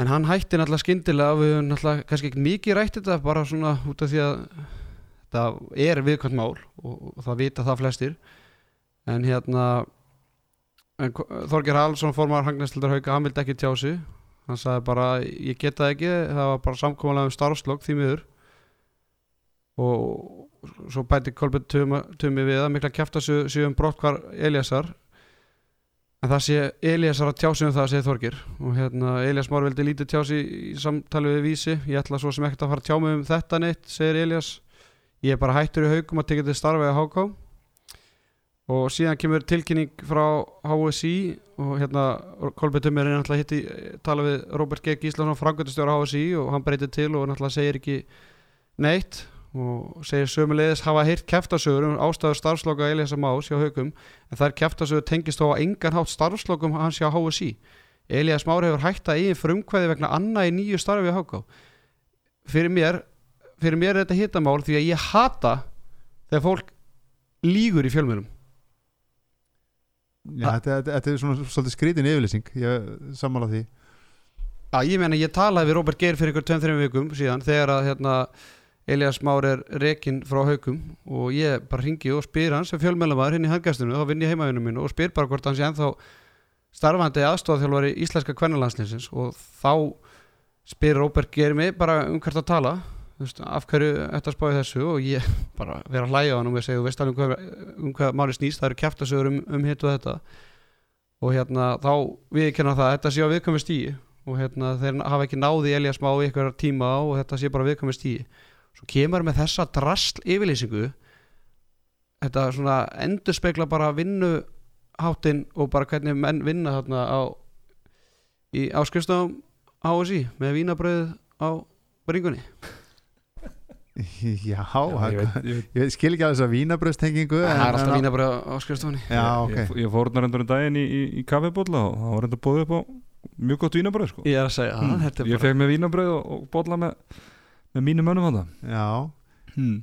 En hann hætti náttúrulega skyndilega við höfum náttúrulega kannski ekki mikið rætt þetta bara svona út af því að þetta er viðkvæmt mál og, og það vita það flestir. En hérna en Þorgir Haraldsson formar Hagnestildar hauka, hann vildi ekki tjá sig. Hann sagði bara ég geta það ekki það var bara samkomalega um starfslokk því miður. Og svo bæti Kolbjörn tumi, við að mikla kæfta sig um brott hvar Eliasar en það sé Eliasar að tjá sig um það segir Þorgir og hérna Elias Már vildi lítið tjá sig í samtali við vísi. Ég ætla svo sem ekkert að fara að tjá mig um þetta neitt segir Elias ég er bara hættur í haugum að tekja til starfa í HK og síðan kemur tilkynning frá HSI og hérna Kolbjörn Tumi er náttúrulega hitti tala við Robert G. Gíslason frangöndustjóra HSI og hann breytir til og náttúrulega segir ekki neitt og segir sömulegis hafa heyrt kæftasögur um ástæður starfsloka Elias Más hjá haugum en þær kæftasögur tengist þó að engan hátt starfslokum hans hjá HSI Elias Már hefur að eigin frumkvæði vegna annað í nýju starfi á HK fyrir mér fyrir mér er þetta hittamál því að ég hata þegar fólk lígur í fjölmjölum Já, þetta, þetta, þetta er svona svolítið skrítin yfirlýsing ég sammála því. Já, ég meina ég talaði við Robert Geir fyrir ykkur 2-3 vikum síðan þegar að hérna Elias Már er rekinn frá haugum og ég bara ringi og spyr hans sem fjölmjölamæður hinn í handgæstunum, þá vinn ég heimavinnum minn og spyr bara hvort hans ég ennþá starfandi aðstofþjálfari íslenska kvennalandslinsins og þá spyr Robert Geir mig bara um hvert að tala veist, af hverju þetta spáði þessu og ég [LAUGHS] bara vera að hlæja á hann og segi, þú veist alveg um hvað, um hvað máli snýst, það eru kæftasögur um, um hitt og þetta. Og hérna þá viðkenna það, þetta sé á viðkvæmi stíi og hérna þeir hafa ekki náði Elias Má í eitthvað tíma og þetta sé bara viðkvæmi stíi svo kemur með þessa drastl yfirlýsingu þetta svona endur spekla bara vinnuháttin og bara hvernig menn vinna þarna á, í, á skrifstofum HSI með vínabröð á bringunni. Já, ég, veit, ég, veit, ég skil ekki að þessa vínabröðstengingu það er alltaf vínabröð á skrifstofunni. Já, ok. ég, ég fór hérna reyndur um daginn í, í, í kaffibólla og það var reyndur bóðið upp á mjög gott vínabröð sko. ég er að segja það, þetta er ég fekk með vínabröð og, og bólla með, með mínu mönnum á það Já, hmm.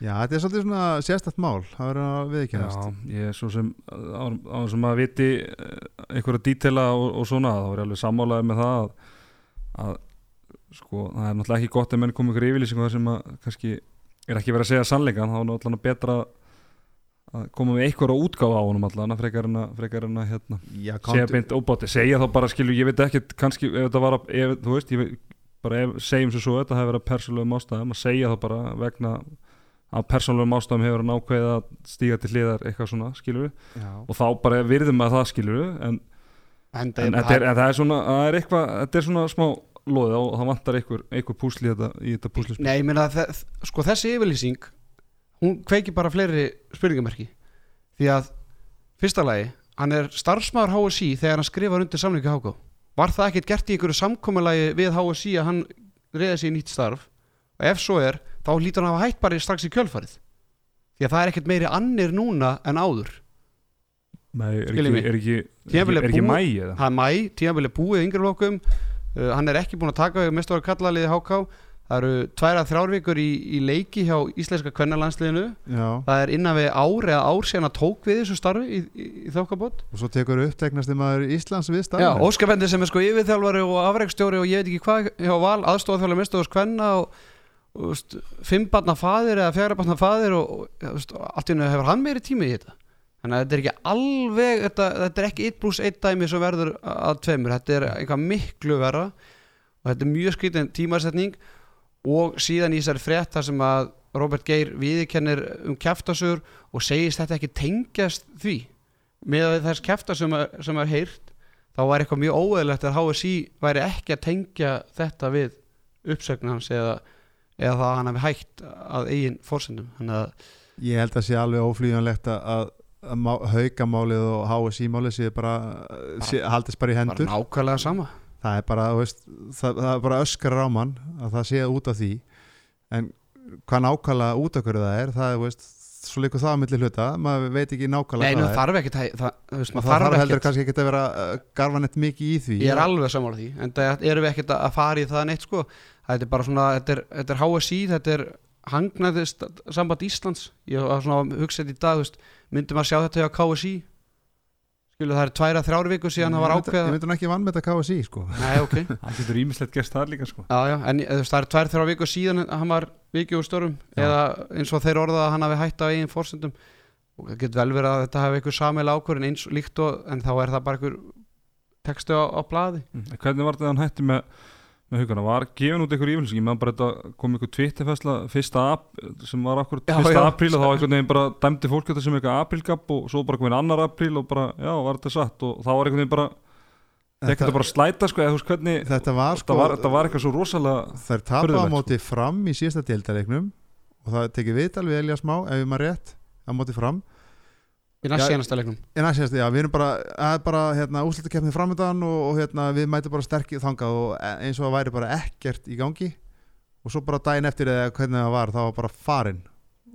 já, þetta er svolítið svona sérstætt mál Það verður að viðkennast Já, ég er svo sem á, sem að viti eh, einhverja dítela og, og svona þá er ég alveg sammálaðið með það að, að sko, það er náttúrulega ekki gott ef menn komið ykkur yfirlýsingu þar sem að kannski er ekki verið að segja sannleikan þá er náttúrulega betra að koma með einhverja útgáfa á honum allan frekar en að, frekar en að hérna, Já, segja beint óbátti, segja þá bara skilju, ég veit ekki kannski ef þetta var að, ef, þú veist, ég veit bara ef, segjum svo svo, þetta hefur verið að persónulegum ástæðum að segja þá bara vegna að persónulegum ástæðum hefur hann ákveðið að stíga til hliðar eitthvað svona, skilju já, og þá bara virðum að það skilju en, en, en, þetta er, en það er svona það er eitthvað, þetta er svona smá loðið og það vantar einhver, einhver púsli þetta, í þetta púsli Nei, ég meina að sko þessi yfirlýsing hún kveiki bara fleiri spurningamerki. Því að fyrsta lagi, hann er starfsmæður HSI þegar hann skrifar undir samlingu HK var það ekkert gert í einhverju samkommulagi við HSI að hann reyða sér í nýtt starf? Og ef svo er, þá hlýtur hann að hafa hætt bara strax í kjölfarið. Því að það er ekkert meiri annir núna en áður. Nei, er ekki, er ekki, er ekki, ekki búið- mæ eða? það er mæ, tímabili búið yngri flokkum. Uh, hann er ekki búin að taka við mestur að kalla liði HK það eru tværa þrjárvíkur í, í leiki hjá íslenska kvennalandsliðinu. Já. Það er innan við ár eða ár síðan að tók við þessu starfi í, í, í þokkabót. Og svo tekur uppteknasti maður Íslands við Já, starfið Óskar Bendir sem er sko yfirþjálfari og afreikstjóri og ég veit ekki hvað hjá val aðstofþjálfari mestur kvenna og, og veist, fimm barna faðir eða fjara barna faðir og, og allt í hennu hefur hann meiri tími í þetta? Þannig að þetta er ekki alveg þetta, þetta er ekki 1 pluss 1 dæmi sem verður að tveimur, þetta er eitthvað miklu verra og þetta er mjög skrítin tímasetning og síðan í þessari frétt þar sem að Robert Geir viðkennir um kjaftasögur og segist þetta ekki tengjast því? Með þess kjafta sem, að- heyrt þá var eitthvað mjög óeðlegt að HSI væri ekki að tengja þetta við uppsögn hans eða, eða það að hann hefði hægt að eigin fórsendum Ég held að sé alveg óflýjanlegt að, haukamálið og HSI málið sé bara sé, haldist bara í bara hendur nákvæmlega sama það er bara, veist, það, það er bara öskar á mann að það sé út af því. En hvað nákvæmlega út af hverju það er það er, veist, svo líka það á milli hluta. Maður veit ekki nákvæmlega Nei, hvað það er. þarf ekkert það, veist, og maður það þarf þarf heldur ekkert kannski ekki að vera uh, garfanett mikið í því. Ég er alveg sammála því En það erum við ekkert að fara í það neitt sko. Þetta er bara svona, þetta er, þetta er HSI Þetta er hangnaðist samband Íslands. Ég var svona hugsað í dag veist, Myndi maður sjá þetta hjá KSI Skilu það er tværa þrjár viku síðan það var ákveða ég myndi nú ekki vann með þetta KSI sko Nei, ok [LAUGHS] Það getur ímislegt gerst þar líka sko Já, já, en veist, það er tvær þrjár viku síðan hann var vikið úr störum Já. eða eins og þeir orðað að hann hafi hætt á eigin fórsendum og það getur vel verið að þetta hafi eitthvað samil ákvörðin eins líkt og en þá er það bara eitthvað textu á, á blaði Mm. Hvernig var þetta hann hætti með, með hugana? Var gefin út einhver yfirlýsing? Ég meðan bara þetta kom einhver tvittifæsla fyrsta ap, sem var akkur fyrsta já. apríl og þá einhvern veginn bara dæmdi fólk þetta sem eitthvað aprílgap og svo bara komin annar apríl og bara, já, var þetta satt og þá var einhvern veginn bara, ekki þetta bara slæta sko, eða þú veist hvernig, þetta var þetta sko var, þetta var eitthvað svo rosalega þær tapa á móti fram í síðasta deildarleiknum og það tekið viðtal við Elías Má ef ég maður rétt á móti fram í næst Já. senasta leiknum en að sést, já, við erum bara, er bara hérna, úslutakefni framöndan og, og hérna, við mætum bara sterkið þangað og e- eins og það væri bara ekkert í gangi og svo bara daginn eftir eða hvernig það var, það var bara farin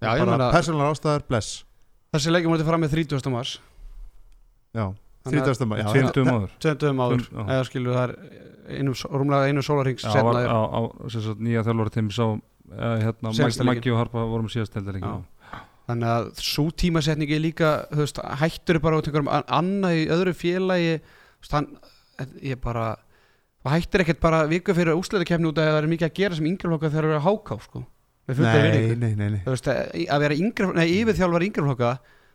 Já, ég bara meina- persónulega ástæðar, bless Þessi leikjum mútið fram með 30. mars já, Þannig að- 30. maður já, tveimtum það- áður. Tveimtum áður Já. eða skilur það er einum, rúmlega einu er- á, á sem sagt, nýja þjálfari tími sá hérna, Maggi og Harpa vorum síðast heldur Já. Þannig að svo tímasetning er líka þú veist, hættur bara út einhverjum an- annað í öðru félagi þú veist, hann, ég bara og hættir ekkert bara viku fyrir úsleikakefni út að það er mikið að gera sem yngreflokka þegar það eru að háká sko. nei, nei, nei, nei. Þú veist, að vera yfirþjálfar yngreflokka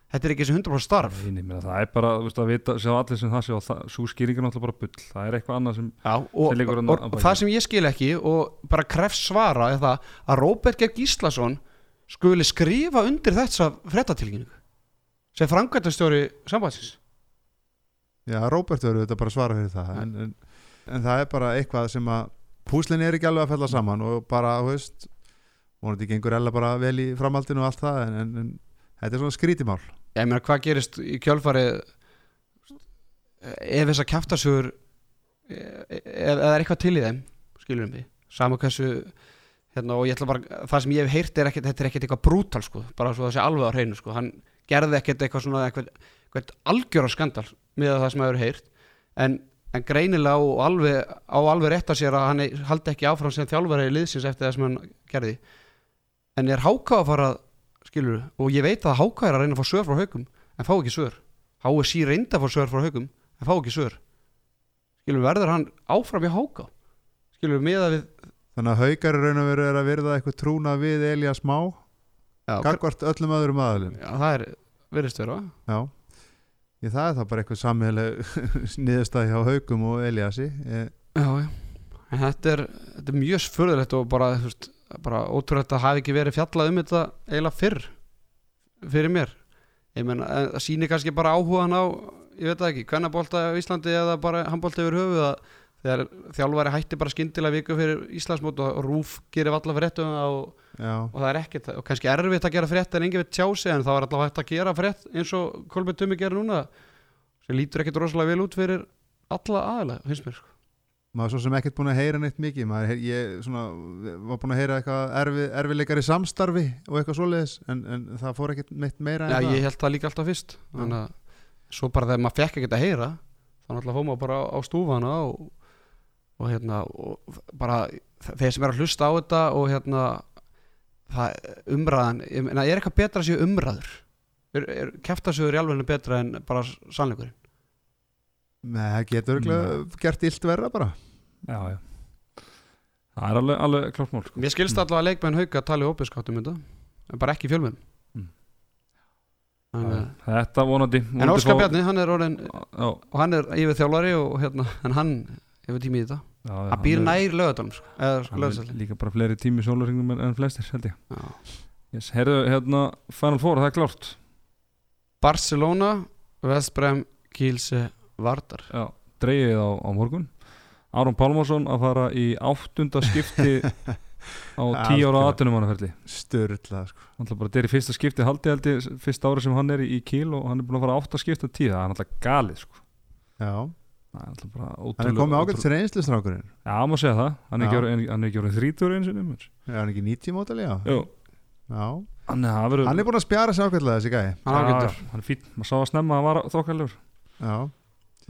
þetta er ekki þessi 100% starf Nei, nei, meina, það er bara, þú veist, að vita, sjá allir sem það sjá, það, svo skýring er náttúrulega bara bull, það er eitthvað annað sem, Já, og, Sem og, og, það sem ég skil ekki og bara krefst svara er það að Róbert Geir Gíslason skuli skrifa undir þessa frettatilkynningu sem framkvæmtastjóri sambandsins. Já, Róbert verður þetta bara að svara fyrir það. En, en, en það er bara eitthvað sem að púslinn er ekki alveg að fella saman og bara, þú veist vonandi gengur ella bara vel í framhaldinu og allt það en, en, en þetta er svona skrítimál ég meina hvað gerist í kjölfari ef þessar kjaftasögur ef ef það er eitthvað til í þeim skilur við sama hversu hérna, og ég ætla bara, það sem ég hef heyrt er ekkert, þetta er ekkert eitthvað brútal sko, bara svo það sé alveg á hreinu sko, hann gerði ekkert eitthvað svona eitthvað, eitthvað algjöra skandal með það sem hefur heyrt. En, en greinilega og alveg, á alveg rétt að sér að hann haldi ekki áfram sem þjálfari í liðsins eftir það sem hann gerði. En er háká að fara skilur og ég veit að háká er að reyna að fá svör frá haugum en fá ekki svör. HSI reyndi að fá svör frá haugum en fá ekki svör. Skilur verður hann áfram í háká? Skilur miða við þannig að haukar í raun og veru er að verða eitthvað trúna við Elías Má já, gagvart öllum öðrum aðalum já, það er verðist vera já. Ég, það er það bara eitthvað sammeðleg [LAUGHS] niðurstæði hjá haukum og Elíasi. Ég, já, já. en þetta er, þetta er mjög furðulegt og bara, þú veist, bara ótrúlegt að hafi ekki verið fjallað um þetta eiginlega fyrr fyrir mér. Ég menn, það sýnir kannski bara áhugan á ég veit ekki, kvennabólta á Íslandi eða bara handbólta yfir höfuð að þegar þjálfari hætti bara skyndilega viku fyrir Íslandsmót og Rúf gerir valla frétt um það og, og það er ekkert og kannski erfitt að gera frétt en engin veit tjá sig en þá er alltaf hægt að gera frétt eins og Kolbjörn Tumi gerir núna sem lítur ekkert rosalega vel út fyrir alla aðalega, finnst mér sko. maður er svo sem ekkert búin að heyra neitt mikið maður, heyr- ég svona, var búin að heyra eitthvað erfi, erfileikar í samstarfi og eitthvað svoleiðis en, en það fór ekkert neitt meira Já, það. ég held það líka alltaf fyrst þannig að svo bara þegar maður fekk ekkert að heyra þá náttúrulega fór maður bara á stúfana og, og hérna og bara þeir sem er að hlusta á þetta og hérna það, umræðan, ég meina, er eitthvað betra að séu umræður er, er keftasögur í alveg betra en bara sannleikurinn Nei, það getur örgulega gert illt verra bara já, já. Það er alveg, alveg klart mál, sko. Mér skilst Mm. allavega að leikmenn hauka að tala í ópiskáttum þetta en bara ekki fjölmenn Mm. mm. Þetta vonandi, En Óskar Bjarni, hann er orðin Já, og hann er yfir þjálfari og hérna, en hann hefur tími í þetta hann býr nær lögadalum sko, hann lögadalum líka bara fleiri tími sólarringum en, en flestir held ég. Yes, Herðu, hérna, Final Four, það er klárt. Barcelona, Vestbrem, Kielce, Vardar. Já, dreigið á, á morgun. Aron Pálmarsson að fara í áttunda skipti [LAUGHS] á tíu ára Sturla sko. Náttúrulega bara þetta er í fyrsta skipti haldi haldi fyrsta ári sem hann er í, í Kíl og hann er búin að fara átta skipti á tíu. Það er náttúrulega galið sko. Já, Það er alltaf bara Hann er komið ágætt sér einslu strákurinn Já, má segja það, hann er ekki hann er orðin þrítur eins og nefnir Er hann ekki 90 mótali, já? Jú, Já. Hann er, Hann er búin að spjara sig ágætlega þessi gæi. Hann er Hann er fín, maður sá að snemma að hann var þokkalur Já.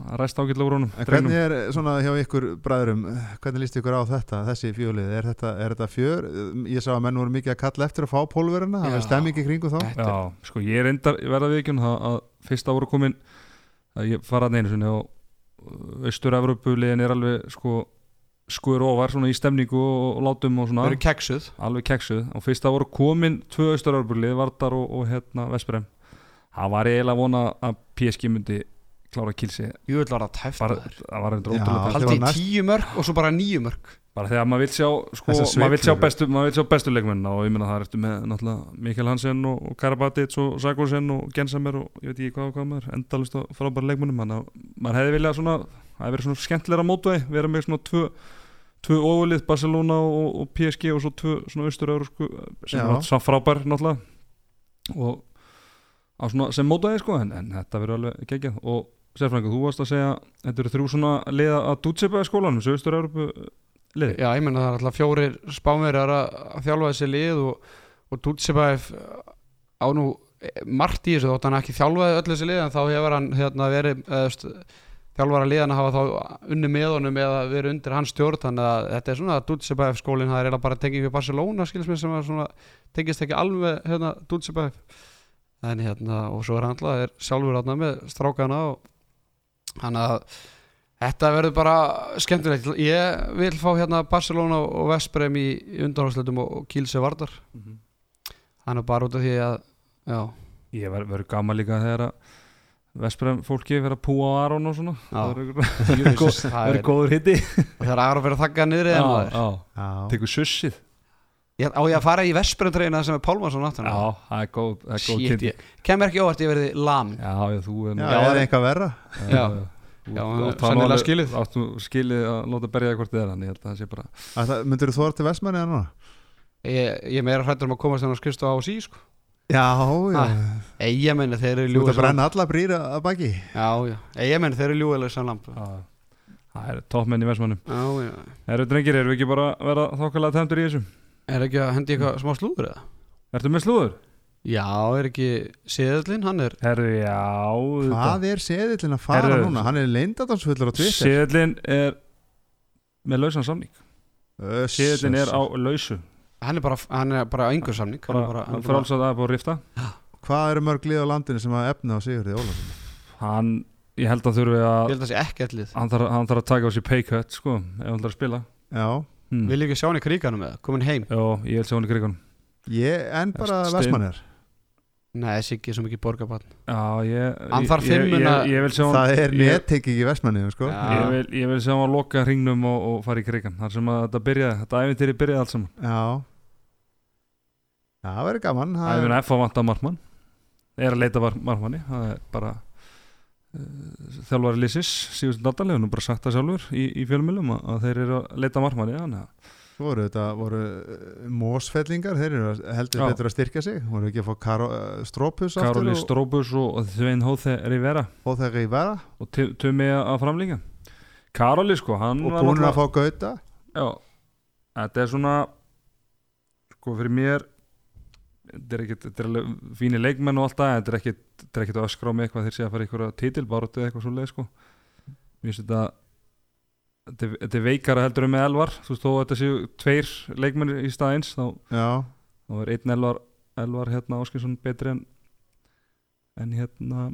Það ræst ágætlega úr honum En hvernig er svona hjá ykkur bræðurum Hvernig líst ykkur á þetta, þessi fjólið Er þetta, er þetta fjör? Ég sá að menn voru mikið að kalla eftir að fá pólverina Það Já. er stemmingi kringu þá. Þetta Já, sko ég er að að er alveg sko skur ofar svona í stemningu og, látum og svona. Keksuð alveg keksuð og fyrsta voru komin tvö austur-Evropulið, Vardar og, og hérna Vesprem það var eiginlega að vona að PSG myndi klára að kilsi Jú vil var það tæft bara, það var reyndar Já, ótrúlega það best Haldi var næst- tíu mörg og svo bara níu mörg bara þegar maður vil sjá sko, maður vil sjá bestu, bestu leikmenn og ég meina það ertu með náttúrulega Mikael Hansen og, og Karabatic og Sagosen og Gensamer og ég veit ekki hvað og hvað maður endalist og frábæra leikmennum þannig að maður hefði viljað svona það hefði verið svona skemmtilega mótvæði vera með svona tvö tvö óvalið Barcelona og, og PSG og svo tvö svona austur sko, sem er náttúrulega frábær náttúrulega. Og á svona sem mótvæði sko en, en þetta verður alveg geggjað. Og Sérfrængur, þú varst að segja þetta eru þrjú svona liða að dútseipa skólanum sem austur Európu liði Já, ég menna það er alltaf fjórir spánverjar að, þjálfa þessi lið og, og Dútsebæf á nú eh, margt í þessu þótt hann ekki þjálfaði öll þessi lið en þá hefur hann hérna, verið þjálfara liðan að hafa þá unni með honum eða verið undir hans stjórn þannig að þetta er svona að Dútsebæf skólinn það er eiginlega bara tengið við Barcelona skilst mér sem svona, tengist ekki alveg hérna, Dútsebæf en hérna og svo er hann alltaf sjálfur hérna með strákana og þannig að Þetta verður bara skemmtilegt. Ég vil fá hérna Barcelona og Vesprem í undanhásleitum og, Kielce Vardar. Þannig bara út af því að Já, Ég ver, verður gaman líka þegar að Vesprem fólki verður að púa á Aron og svona. Já. Það verður það er góður hitti og þegar Aron fyrir að þakka niður en maður. já, Já, tekur sussið Ég- Á ég að fara í Vesprem treyna sem er Pálmarsson aftan Já, það er góð, það er góð Shit, kynnti ég kemur ekki óvart ég verði lam Já, já, þú er nú já, er eitthvað verra? Já. Þú- Já, þú átt það sennilega nú alveg- skilið. Áttu skilið að láta berja hvort þið er hann Ég held að það sé bara Ætla- Myndirðu þóra til Vestmanni núna? Ég, ég er meira hrættur um að komast þennan skristu á sí sko. Já, já. Ah, Eyja menni þeir eru Þú ert ljúið að brenna alla brýra að baki. Já, já. Eyja menni þeir eru ljúið sem lamp Já, Já, Það er toppmenn í Vestmannum já Eru drengir, eru við ekki bara að vera þokkalega tæmdur í þessu? Er ekki að hendi eitthvað smá slúður eða? Ertu með slúður? Já, er ekki Seðlinn, hann er Herðu, já Hvað er seðillin að fara Heyrðu. núna? Hann er leyndadansfullur á Twitter. Seðlinn er með lausan samning. Öss, Seðlinn er á lausu. Hann er bara, hann er bara á engur samning. Hann er bara, bara, hann er bara frálsað að búið að rifta. Hvað eru mörg lið á landinu sem að efna á Sigurði Ólafsson? hann, ég held að þurfi Ég að held að það sé ekki eitthvað hann þarf, hann þarf að taka á sér pay cut sko, ef hann þarf að spila. Já, hmm. Vil ekki sjá hann í kríkanum eða, komin heim? Jó, ég vil sjá hann í krigunum ég, en bara Stein- Vestmanni Nei, Siggi er svo mikið borgarbarn. Já, ég Hann þarf fimmuna- ég, ég vil sjá hann Það er ég, nettekki í Vestmanni sko. Já. ég, ég vil sjá hann að loka hringnum og, og fara í krigan þar sem að þetta byrjaði, þetta æfintýri byrjaði allt saman. Já. Já, það verður gaman. Það er er, verið að vanta markmann. Er að leita var markmanni það er bara þjálfari Lissis, Sigurðsson Dardal hefur nú bara sagt það sjálfur í, í fjölmjölum að, að þeir eru að leita að Svo voru þetta voru uh, mósfellingar, þeir eru heldur betur að styrkja sig? Voru ekki að fá Karo, uh, Strópus aftur Karoli og, og Svein Hóþe Rivera. Og þeir í vera og Tumi að framlíka Karoli sko, hann og var búin að fá Gauta. Já, þetta er svona sko fyrir mér þetta er er alveg fínir leikmenn og allt það, en þetta er er að öskra á mig eitthvað þeir sé að fara ykkur titilbáratu eða eitthvað svo leið sko. Mér finnst þetta þetta er- þetta veikara heldur en með elvar. Þú veist þó að þetta séu tveir leikmenn í staðins þá, Já, þá er einn elvar elvar hérna Áskinsson betri en en hérna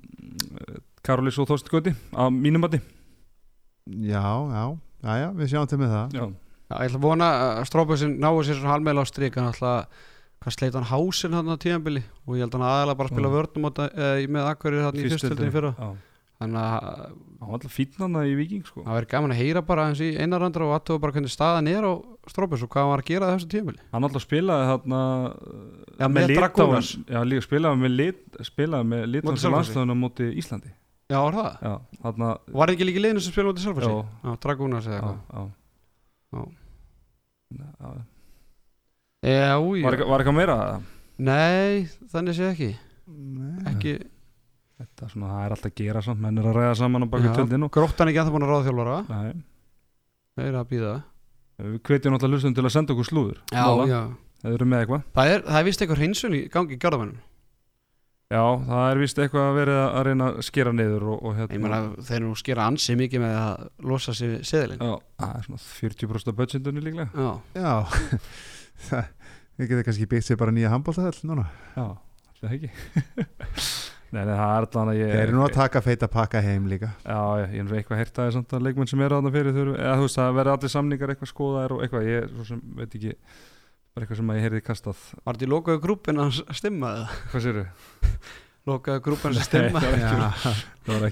Karolís og Þorsten Gauti á mínum mati. Já, já, já, já við sjáum til með það. Já, Já, ég ætla að vona að Strópusin náu sér svona halmeila á strik hann ætla hvað sleit hann hásinn hann á tíðanbili og ég held hann aðalega bara að spila Já. vörnum átta, e, með akkurir hann í fyrstöldinni fyrra. Já, þannig að hann var alltaf fínn hann í Viking sko. Það verður gaman að heyra bara eins í einarandra og aðtöfa bara hvernig staðan er á Strópus og hvað hann var að gera þessu tíðanbili Hann alltaf spilaði þarna Já, með Dragonas. Já, líka spilaði með lit spilaði með litvansi landstöðuna móti Íslandi. Já, var það? Já, þarna Var ekki líka liðinu sem spila út í Selfossi? Já. Já, Dragúnas eða já, eitthvað já. Já. Já. Já, Var, já var eitthvað meira? Nei, þannig sé ekki. Nei. ekki. Þetta er svona, það er alltaf að gera samt menn er að ræða saman á baki Já. tjöldin og Gróttan er ekki að það búin að ráða þjálfara. Nei, Það er að býða við hvetjum náttúrulega hlustum til að senda okkur slúður. Já ef þið eru með eitthvað. Það er, það er vist eitthvað hreinsun í gangi í garðamennum Já, það er vist eitthvað að verið að reyna að skera niður og, og Ég hérna meina þeir eru nú skera ansi mikið með að losa sig við seðilinn. Já, það er svona 40% af budgetunni líklega. Já, Já, [LAUGHS] það, við getum kannski byggt sér bara nýja handbóltahall núna. Já, það ekki [LAUGHS] Nei, nei, það er allan að ég Þeir eru nú að taka feita pakka heim líka. Já, ég, ég er nú eitthvað að það er samt að leikmenn sem eru að það fyrir þurfu, eða þú veist, það verður allir samningar eitthvað skoðaðir og eitthvað, ég svo sem veit ekki bara eitthvað sem að ég heyrði kastað var þetta í lokaðu grúpin að stimma eða? Hvað séru? Lokaðu grúpin að stimma Nei, það var ekki úr- [LAUGHS] það var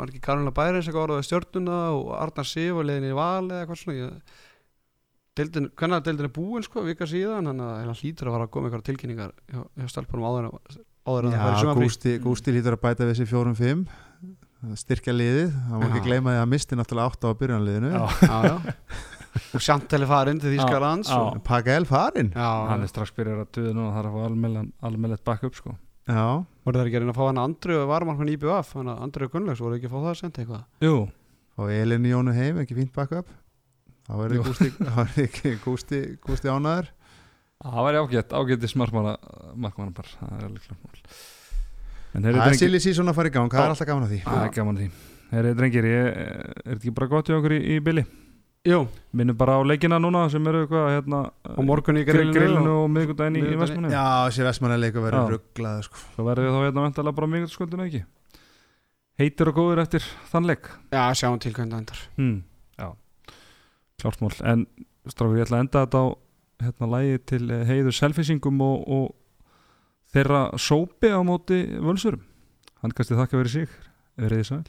var ekki Karolina Bærens eitthvað orðið stjórnuna og Arnar Sif og leiðin í val eða eitthvað svona? Ég, deildin, Kvenna deildin er búin sko vika síðan? Þannig að það hlýtur að fara að koma eitthvað tilkynningar hjá, hjá stelpunum áður en áður en það fara í Já, sumafrí. Gústi, Gústi lítur að bæta við þessi fjórum fimm. Styrkja liðið, það má ekki Já. gleyma því að misti náttúrulega átt á byrjanliðinu Já. Já, já. Og Sjanteli farin til Þýskalands Já. og- Pakka El farin Já, Hann er strax byrjar að duða núna, það er að fá almennilegt backup sko. Já, voru það ekki að reyna að fá hann Andri og varmarkmann IBF hann Andri og Gunnlaugs voru ekki að fá það að senda eitthvað? Jú, og Elin Jónu heim, ekki fínt backup. Þá Jú. Gústi, þá er ekki Gústi, Gústi ánæður það var ágætt, ágætti smartmanna markmanna bara, það er alveg klart mál. Það er drengir, silly season að fara í gang, það er alltaf gaman að því. Það er gaman að því. Eru drengir, ég, er þetta ekki bara gott í okkur í, í Billy? Jú, Minnum bara á leikina núna sem eru eitthvað hérna og morgun í grillinu, grillinu, og, og miðgudaginn í, í. Vestmanni Já, þessi vestmannaleikur verður Já. rugglaður sko. Svo verður við þá hérna vantala bara miðgudagskvöldinu ekki? Heitir og góður eftir þann leik? Já, sjáum til hvernig það endar. Hmm, Já, klártmál En strákur, ég ætla að enda þetta á hérna lægi til eh, heiður selfisingum og, og þeirra sópi á móti völsurum. Hann kannski þakka verið sig, verið þið sæl